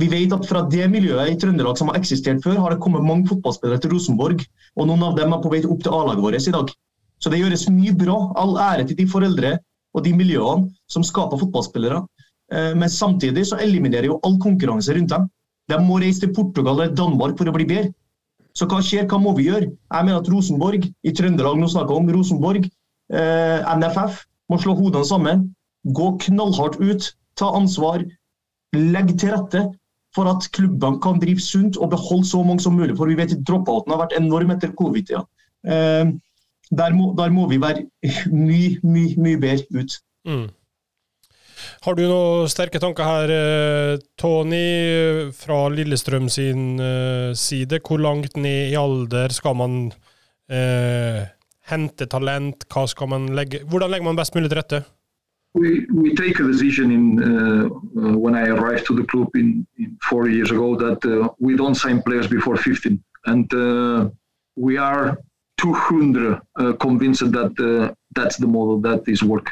vi vet at fra det miljøet i Trøndelag som har eksistert før, har det kommet mange fotballspillere til Rosenborg. Og noen av dem er på vei opp til A-laget vårt i dag. Så det gjøres mye bra. All ære til de foreldre og de miljøene som skaper fotballspillere. Eh, men samtidig så eliminerer jo all konkurranse rundt dem. De må reise til Portugal eller Danmark for å bli bedre. Så hva skjer, hva må vi gjøre? Jeg mener at Rosenborg, i Trøndelag nå snakker om Rosenborg, eh, NFF, må slå hodene sammen. Gå knallhardt ut, ta ansvar, Legg til rette for at klubbene kan drive sunt og beholde så mange som mulig. For vi vet at dropouten har vært enorm etter covid-tida. Eh, der, der, må vi være mye, mye, mye bedre ut. Mm. Har du noen sterke tanker her, eh, Tony, fra Lillestrøm sin uh, side? Hvor langt ned i alder skal man eh, hente talent? Hva skal man legge, hvordan legger man best mulig til rette? We, we take a decision in, uh, when I arrived to the club in, in four years ago that uh, we don't sign players before 15. And uh, we are 200 uh, convinced that uh, that's the model that is work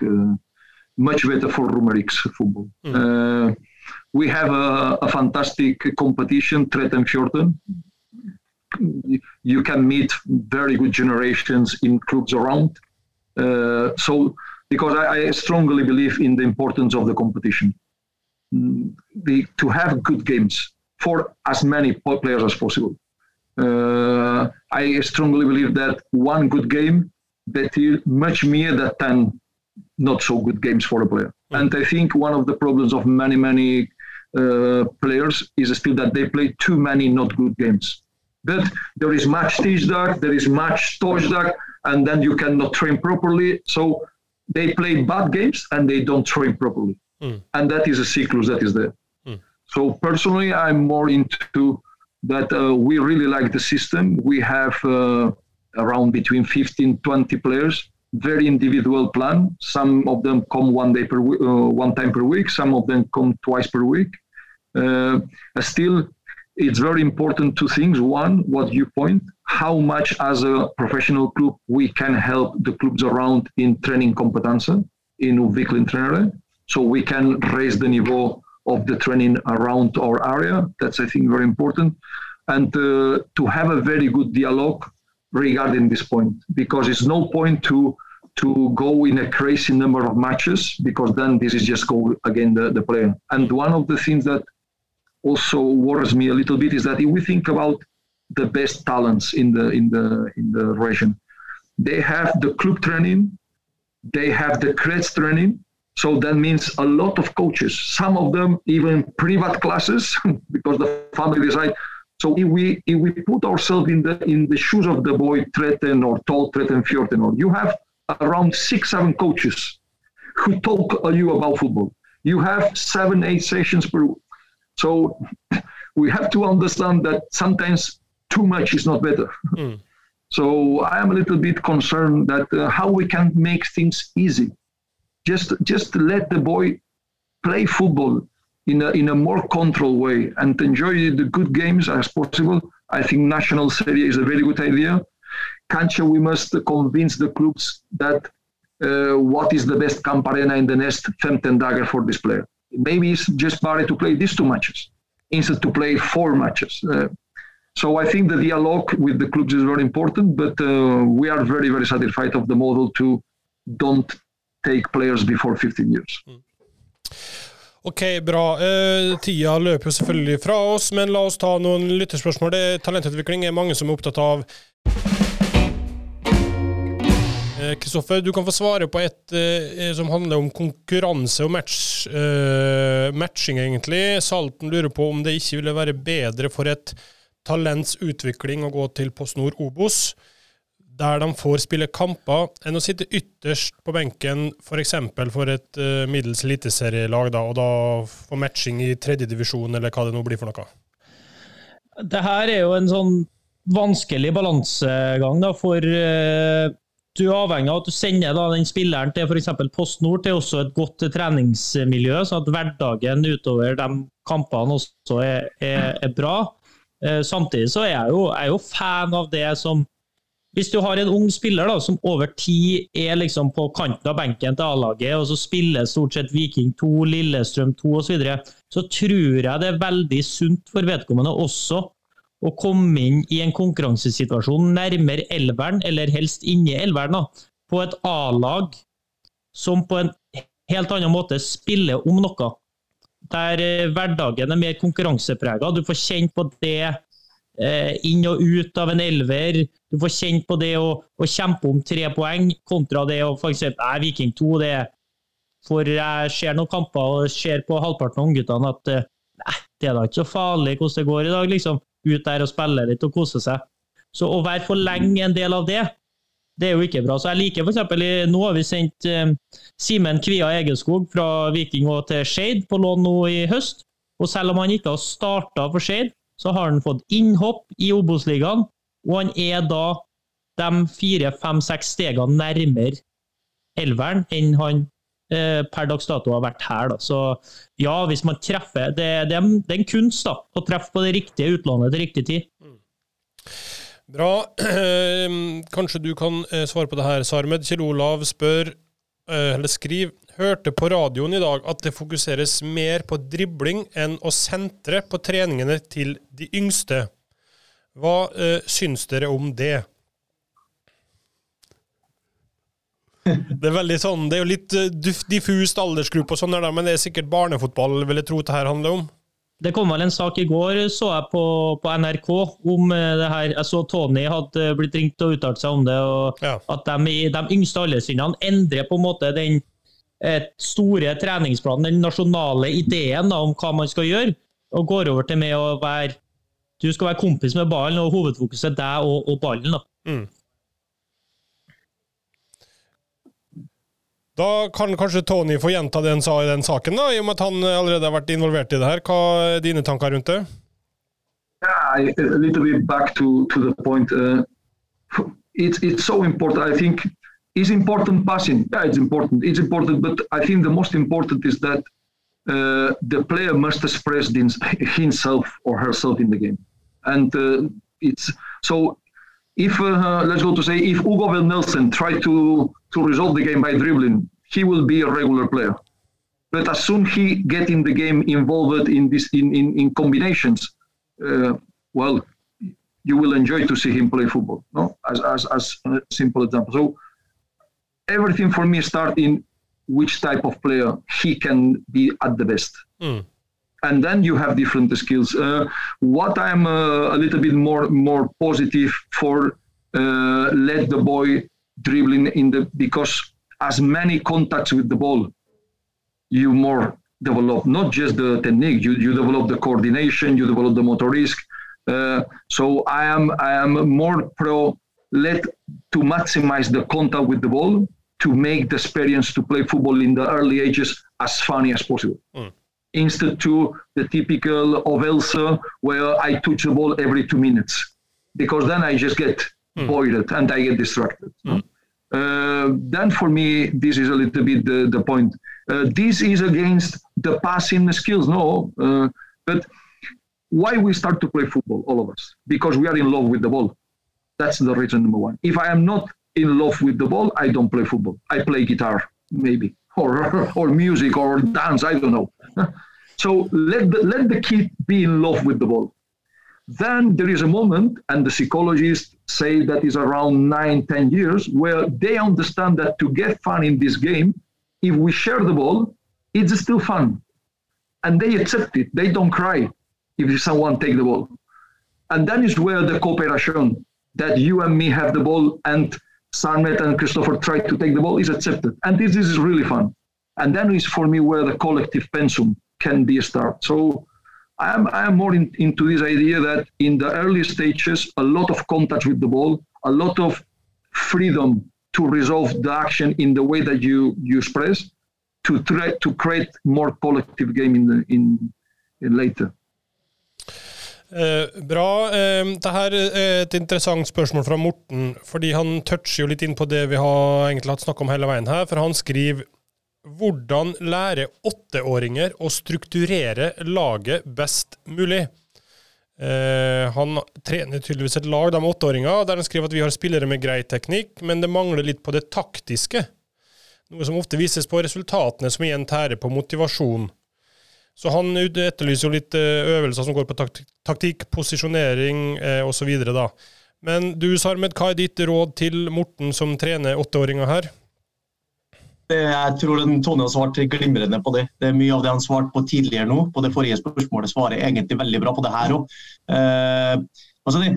much better for Romerik's football. Mm. Uh, we have a, a, fantastic competition, Tret and Fjorten. You can meet very good generations in clubs around. Uh, so, because I, I, strongly believe in the importance of the competition, mm, the, to have good games for as many players as possible. Uh, I strongly believe that one good game better much more than 10 not so good games for a player. Mm. And I think one of the problems of many, many uh, players is still that they play too many not good games. But there is much Tijdar, there is much Tojdar, and then you cannot train properly. So they play bad games and they don't train properly. Mm. And that is a cycle that is there. Mm. So personally, I'm more into that uh, we really like the system. We have uh, around between 15, 20 players very individual plan. Some of them come one day per uh, one time per week. Some of them come twice per week. Uh, still, it's very important two things. One, what you point, how much as a professional club we can help the clubs around in training competence in utvikling training, so we can raise the level of the training around our area. That's I think very important, and uh, to have a very good dialogue regarding this point because it's no point to to go in a crazy number of matches because then this is just go again the, the player. And one of the things that also worries me a little bit is that if we think about the best talents in the in the in the region, they have the club training, they have the creds training. So that means a lot of coaches, some of them even private classes because the family decide so if we if we put ourselves in the in the shoes of the boy Treten or Tol Treten Fjorten, or you have around six seven coaches who talk to you about football. You have seven eight sessions per. Week. So we have to understand that sometimes too much is not better. Mm. So I am a little bit concerned that uh, how we can make things easy. Just just let the boy play football in a, in a more controlled way and enjoy the good games as possible. I think national serie is a very good idea. Cancha, we must convince the clubs that uh, what is the best Camp Arena in the next Femten dagger for this player. Maybe it's just better to play these two matches instead to play four matches. Uh, so I think the dialogue with the clubs is very important, but uh, we are very, very satisfied of the model to don't take players before 15 years. Mm. Ok, bra. Uh, tida løper jo selvfølgelig fra oss, men la oss ta noen lytterspørsmål. Det, er talentutvikling er mange som er opptatt av. Kristoffer, uh, du kan få svare på et uh, som handler om konkurranse og match, eh, matching, egentlig. Salten lurer på om det ikke ville være bedre for et talents utvikling å gå til Post Nord Obos der de får spille kamper, enn å sitte ytterst på benken f.eks. For, for et uh, middels eliteserielag, og da få matching i tredjedivisjon, eller hva det nå blir for noe? Det her er jo en sånn vanskelig balansegang, da, for uh, du er avhengig av at du sender da, den spilleren til f.eks. Post Nord til også et godt treningsmiljø, så at hverdagen utover de kampene også er, er, er bra. Uh, samtidig så er jeg jo, jeg er jo fan av det som hvis du har en ung spiller da, som over tid er liksom på kanten av benken til A-laget, og så spiller stort sett Viking 2, Lillestrøm 2 osv., så, videre, så tror jeg det er veldig sunt for vedkommende også å komme inn i en konkurransesituasjon nærmere elveren, eller helst inni elveren, da, på et A-lag som på en helt annen måte spiller om noe. Der eh, hverdagen er mer konkurranseprega. Du får kjent på det inn og ut av en elver. Du får kjent på det å, å kjempe om tre poeng, kontra det å f.eks. er Viking 2. det For jeg ser noen kamper og ser på halvparten av ungguttene at eh, nei, det er da ikke så farlig hvordan det går i dag. liksom. Ut der og spille litt og kose seg. Så å være for lenge en del av det, det er jo ikke bra. Så jeg liker f.eks. Nå har vi sendt eh, Simen Kvia Egenskog fra Viking og til Skeid på lån nå i høst. Og selv om han ikke har starta for Skeid, så har han fått innhopp i Obos-ligaen, og han er da de fire, fem, seks stegene nærmere elveren enn han eh, per dags dato har vært her. Da. Så ja, hvis man treffer Det, det, det er en kunst da, å treffe på det riktige utlandet til riktig tid. Mm. Bra. Kanskje du kan eh, svare på det her, Sarmed. Kjell Olav spør, eh, eller skriver hørte på radioen i dag at det fokuseres mer på dribling enn å sentre på treningene til de yngste. Hva uh, syns dere om det? Det er veldig sånn, det er jo litt uh, diffust aldersgruppe, og sånn men det er sikkert barnefotball vil jeg tro det her handler om? Det kom vel en sak i går så jeg på, på NRK om uh, det her. Jeg så Tony hadde blitt ringt og uttalt seg om det. og ja. At de, de yngste alderstrinnene endrer på en måte den store treningsplanen, den nasjonale ideen da, om hva man skal gjøre, og går over til med å være Du skal være kompis med ballen, og hovedfokuset er deg og, og ballen. Da. Mm. Da kan kanskje Tony få gjenta det han sa i den saken, da, i og med at han allerede har vært involvert i det her. Hva er dine tanker rundt det? Yeah, a little bit back to, to the point. Uh, it's, it's so important. I think Is important passing? Yeah, it's important. It's important, but I think the most important is that uh, the player must express himself or herself in the game, and uh, it's so. If uh, let's go to say if Hugo Nelson try to to resolve the game by dribbling, he will be a regular player. But as soon he get in the game involved in this in in, in combinations, uh, well, you will enjoy to see him play football. No, as as as a simple example. So everything for me starts in which type of player he can be at the best. Mm. And then you have different skills. Uh, what I'm uh, a little bit more more positive for, uh, let the boy dribbling in the because as many contacts with the ball, you more develop not just the technique. You you develop the coordination. You develop the motor risk. Uh, so I am I am more pro let to maximize the contact with the ball to make the experience to play football in the early ages as funny as possible. Mm. Instead to the typical of Elsa, where I touch the ball every two minutes, because then I just get mm. bored and I get distracted. Mm. Uh, then for me, this is a little bit the, the point. Uh, this is against the passing skills, no. Uh, but why we start to play football, all of us? Because we are in love with the ball. That's the reason number one. If I am not in love with the ball, I don't play football. I play guitar, maybe, or or music or dance. I don't know. so let the, let the kid be in love with the ball. Then there is a moment, and the psychologists say that is around nine, ten years, where they understand that to get fun in this game, if we share the ball, it's still fun. And they accept it. They don't cry if someone take the ball. And that is where the cooperation that you and me have the ball and Sarmet and Christopher try to take the ball is accepted. And this, this is really fun. And then is for me where the collective pensum can be a start. So I am, I am more in, into this idea that in the early stages, a lot of contact with the ball, a lot of freedom to resolve the action in the way that you, you express, to try to create more collective game in, the, in, in later. Eh, bra. Eh, Dette er et interessant spørsmål fra Morten, fordi han toucher jo litt inn på det vi har egentlig hatt snakk om hele veien her. For han skriver hvordan lære åtteåringer å strukturere laget best mulig. Eh, han trener tydeligvis et lag med åtteåringer, der han skriver at vi har spillere med grei teknikk, men det mangler litt på det taktiske. Noe som ofte vises på resultatene, som igjen tærer på motivasjon. Så han etterlyser jo litt eh, øvelser som går på taktikk, posisjonering eh, osv. Men du Sarmed, hva er ditt råd til Morten som trener åtteåringer her? Jeg tror Tone har svart glimrende på det. Det er Mye av det han svarte på tidligere nå, på det forrige spørsmålet, svarer egentlig veldig bra på det her òg. Eh, altså det,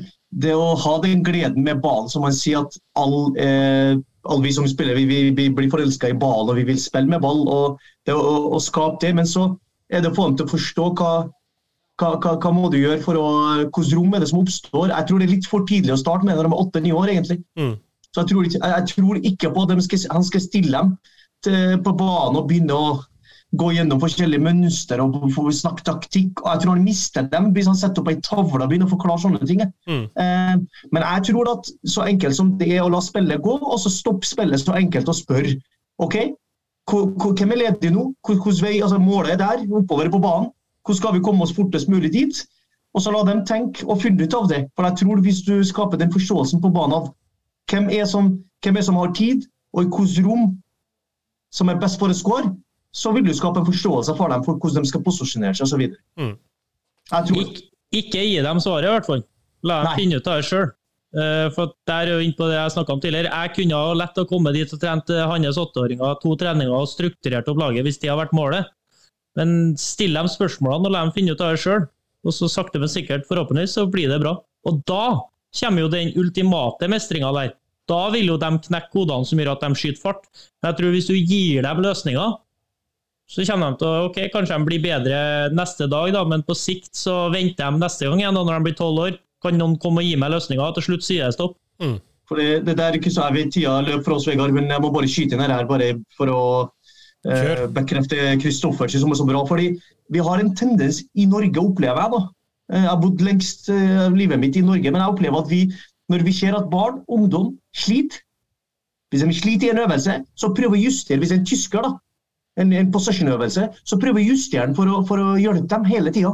det, å ha den gleden med ballen, som han sier at alle eh, all vi som spiller, vi, vi, vi blir forelska i ballen og vi vil spille med ball. og det å, å skape det, Men så er det å få dem til å forstå hva, hva, hva, hva må du gjøre for å Hvilket rom er det som oppstår? Jeg tror det er litt for tidlig å starte med når de er åtte-ni år, egentlig. Mm. Så jeg tror, ikke, jeg tror, ikke, på at skal, han skal stille dem til, på banen og begynne å gå gjennom forskjellige mønster og snakke taktikk. og Jeg tror han mister dem hvis han setter opp ei tavle og begynner å forklare sånne ting. Mm. Eh, men jeg tror at så enkelt som det er å la spillet gå, og så stoppe spillet så enkelt og spørre OK, hvem er ledig nå? Hvordan vei, altså Målet er der, oppover på banen. Hvordan skal vi komme oss fortest mulig dit? Og så la dem tenke og finne ut av det. For jeg tror Hvis du skaper den forståelsen på banen av hvem er som, hvem er som har tid, og i hvilket rom som er best for å score, så vil du skape en forståelse for dem for hvordan de skal posisjonere seg osv. Mm. Ik ikke gi dem svaret, i hvert fall. La dem finne ut av det sjøl. Eh, for der er jo inn på det jeg om tidligere. Jeg kunne ha lett å komme dit og trent hans åtteåringer to treninger og strukturert opp laget hvis det har vært målet. Men still dem spørsmålene og la dem finne ut av det sjøl. Og så sakte, men sikkert, forhåpentligvis, så blir det bra. Og da kommer jo den ultimate mestringa der. Da vil jo de knekke kodene som gjør at de skyter fart. Men Jeg tror hvis du gir dem løsninger, så kommer de til å ok, kanskje de blir bedre neste dag, da, men på sikt så venter de neste gang igjen da, når de blir tolv år. Kan noen komme og gi meg løsninger? Til slutt sier jeg stopp. Mm. For det, det der ikke så er vi tida løp for oss, Vegard, men jeg må bare skyte inn her bare for å eh, bekrefte Kristoffer som er så bra. fordi vi har en tendens i Norge, opplever jeg da. Eh, jeg har bodd lengst eh, livet mitt i Norge, men jeg opplever at vi, når vi ser at barn, ungdom, sliter Hvis de sliter i en øvelse, så prøver vi å justere. Hvis en tysker, da, en, en possession-øvelse, så prøver vi å justere den for å, for å hjelpe dem hele tida.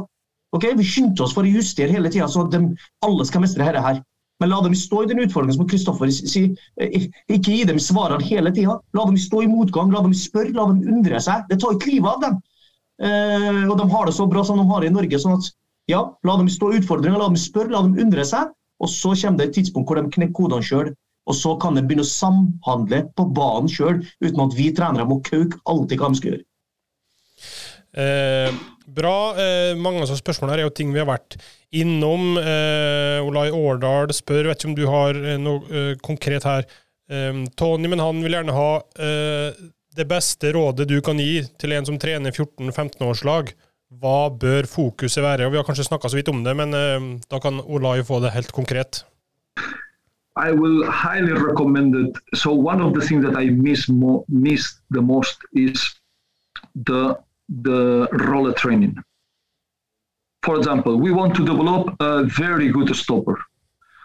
Ok, Vi skyndte oss for å justere hele tida, så at de, alle skal mestre dette her. Men la dem stå i den utfordringen som Kristoffer sier. Eh, ikke gi dem svarene hele tida. La dem stå i motgang, la dem spørre, la dem undre seg. Det tar ikke livet av dem. Eh, og de har det så bra som de har det i Norge. sånn at ja, La dem stå i utfordringer, la dem spørre, la dem undre seg. Og så kommer det et tidspunkt hvor de knekker kodene sjøl. Og så kan de begynne å samhandle på banen sjøl, uten at vi trenere må kauke alltid hva de skal gjøre. Eh, bra. Eh, mange av spørsmålene her er jo ting vi har vært innom. Eh, Olai Årdal spør, vet ikke om du har eh, noe eh, konkret her. Eh, Tony, men han vil gjerne ha det beste rådet du kan gi til en som trener 14-15-årslag. Hva bør fokuset være? Og Vi har kanskje snakka så vidt om det, men da kan Olai få det helt konkret. I will highly recommend it. So one of the things that I miss, mo missed the most is the the roller training. For example, we want to develop a very good stopper,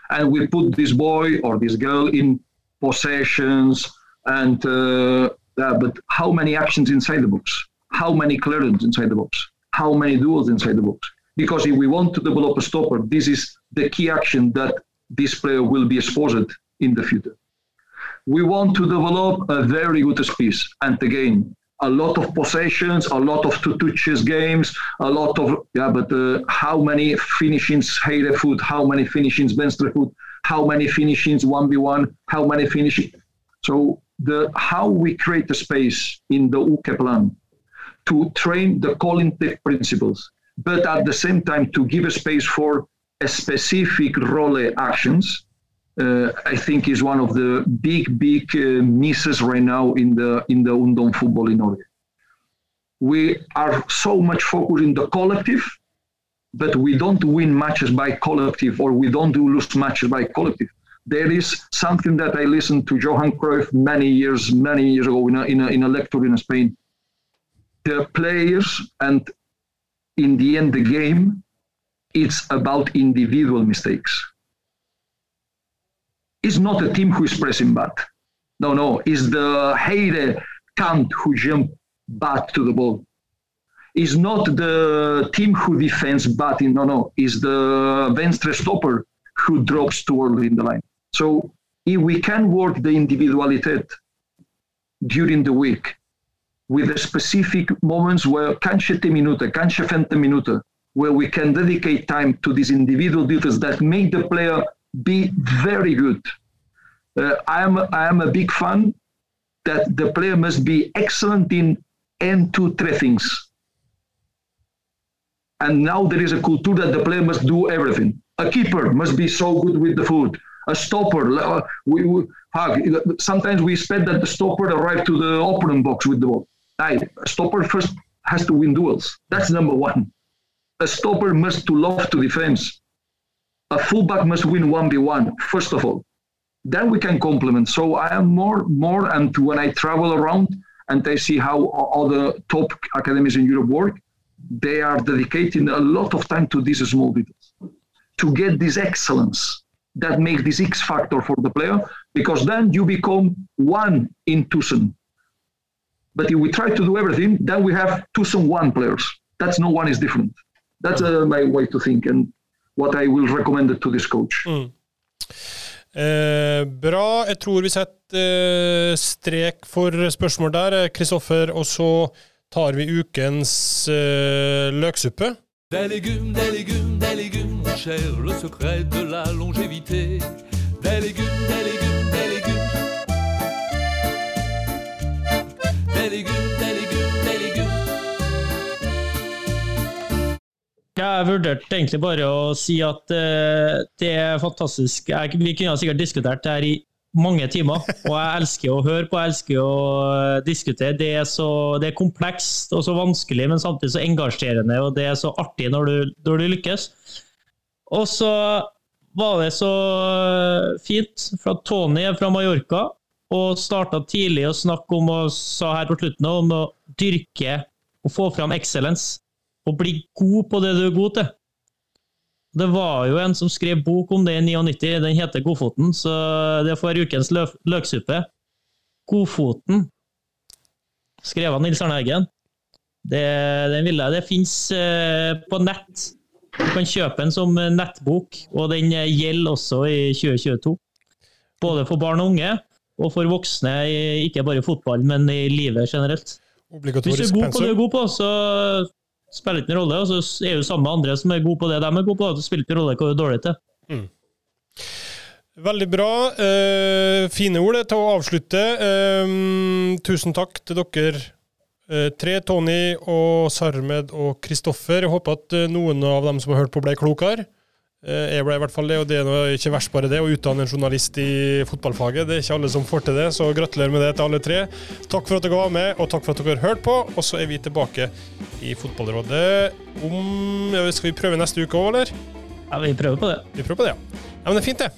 and we put this boy or this girl in possessions and uh, uh, but how many actions inside the box? How many clearance inside the box? How many duels inside the box? Because if we want to develop a stopper, this is the key action that this player will be exposed in the future. we want to develop a very good space. And again, a lot of possessions, a lot of two touches games, a lot of yeah. But uh, how many finishings Heide foot? How many finishings Venstre foot? How many finishings one v one? How many finishing? So the how we create the space in the UK plan to train the collective principles, but at the same time to give a space for a specific role actions uh, I think is one of the big, big uh, misses right now in the in the Undon football in Norway. We are so much focused in the collective, but we don't win matches by collective, or we don't do lose matches by collective. There is something that I listened to Johan Cruyff many years, many years ago in a, in a, in a lecture in Spain. The players and in the end the game, it's about individual mistakes it's not a team who is pressing bad. No, no, it's the Heide Kant who jump bad to the ball. It's not the team who defends. In, no, no, it's the Venstre stopper who drops too early in the line. So if we can work the individuality during the week with the specific moments where kanskje 10 minuten, kanskje 20 minuten, where we can dedicate time to these individual duties that make the player be very good. Uh, I am I am a big fan that the player must be excellent in and two three things. And now there is a culture that the player must do everything. A keeper must be so good with the foot. A stopper, uh, we, we sometimes we expect that the stopper arrive to the opponent box with the ball. a stopper first has to win duels. That's number one. A stopper must to love to defense a fullback must win 1v1, first of all. Then we can complement. So I am more, more, and when I travel around and I see how other top academies in Europe work, they are dedicating a lot of time to these small details to get this excellence that makes this X factor for the player, because then you become one in Tucson. But if we try to do everything, then we have Tucson one players. That's no one is different. That's uh, my way to think. And what I will recommend to this coach. Mm. Eh, bra. Jeg tror vi setter eh, strek for spørsmål der, Kristoffer. Og så tar vi ukens eh, løksuppe. Des légumes, des légumes, des légumes, mon cher, le secret de la longévité. Des légumes, des légumes, des légumes. Jeg vurderte egentlig bare å si at uh, det er fantastisk. Jeg, vi kunne sikkert diskutert det her i mange timer, og jeg elsker å høre på, jeg elsker å uh, diskutere. Det er, så, det er komplekst og så vanskelig, men samtidig så engasjerende, og det er så artig når du, når du lykkes. Og så var det så fint fra Tony fra Mallorca, og starta tidlig å snakke om, og sa her på slutten, om å dyrke og få fram excellence å bli god på det du er god til. Det var jo en som skrev bok om det i 99, den heter Godfoten, så det får ukens lø løksuppe. Godfoten, skrevet av Nils Arne Eggen. Det, den vil jeg. Det fins eh, på nett. Du kan kjøpe den som nettbok, og den gjelder også i 2022. Både for barn og unge, og for voksne, ikke bare i fotballen, men i livet generelt. Hvis du er god på det du er god på, så spiller ikke noen rolle. Og så er jo sammen med andre som er gode på det de er gode på. Det spiller ikke rolle hva du er dårlig til. Mm. Veldig bra. Eh, fine ord til å avslutte. Eh, tusen takk til dere eh, tre, Tony og Sarmed og Kristoffer. Jeg håper at eh, noen av dem som har hørt på, ble klokere. Eh, jeg ble i hvert fall det, og det er ikke verst bare det å utdanne en journalist i fotballfaget. Det er ikke alle som får til det, så gratulerer med det til alle tre. Takk for at dere var med, og takk for at dere har hørt på. Og så er vi tilbake i Fotballrådet om ja, Skal vi prøve neste uke òg, eller? Ja, vi prøver på det. Vi prøver på det, ja. ja men det er fint, det.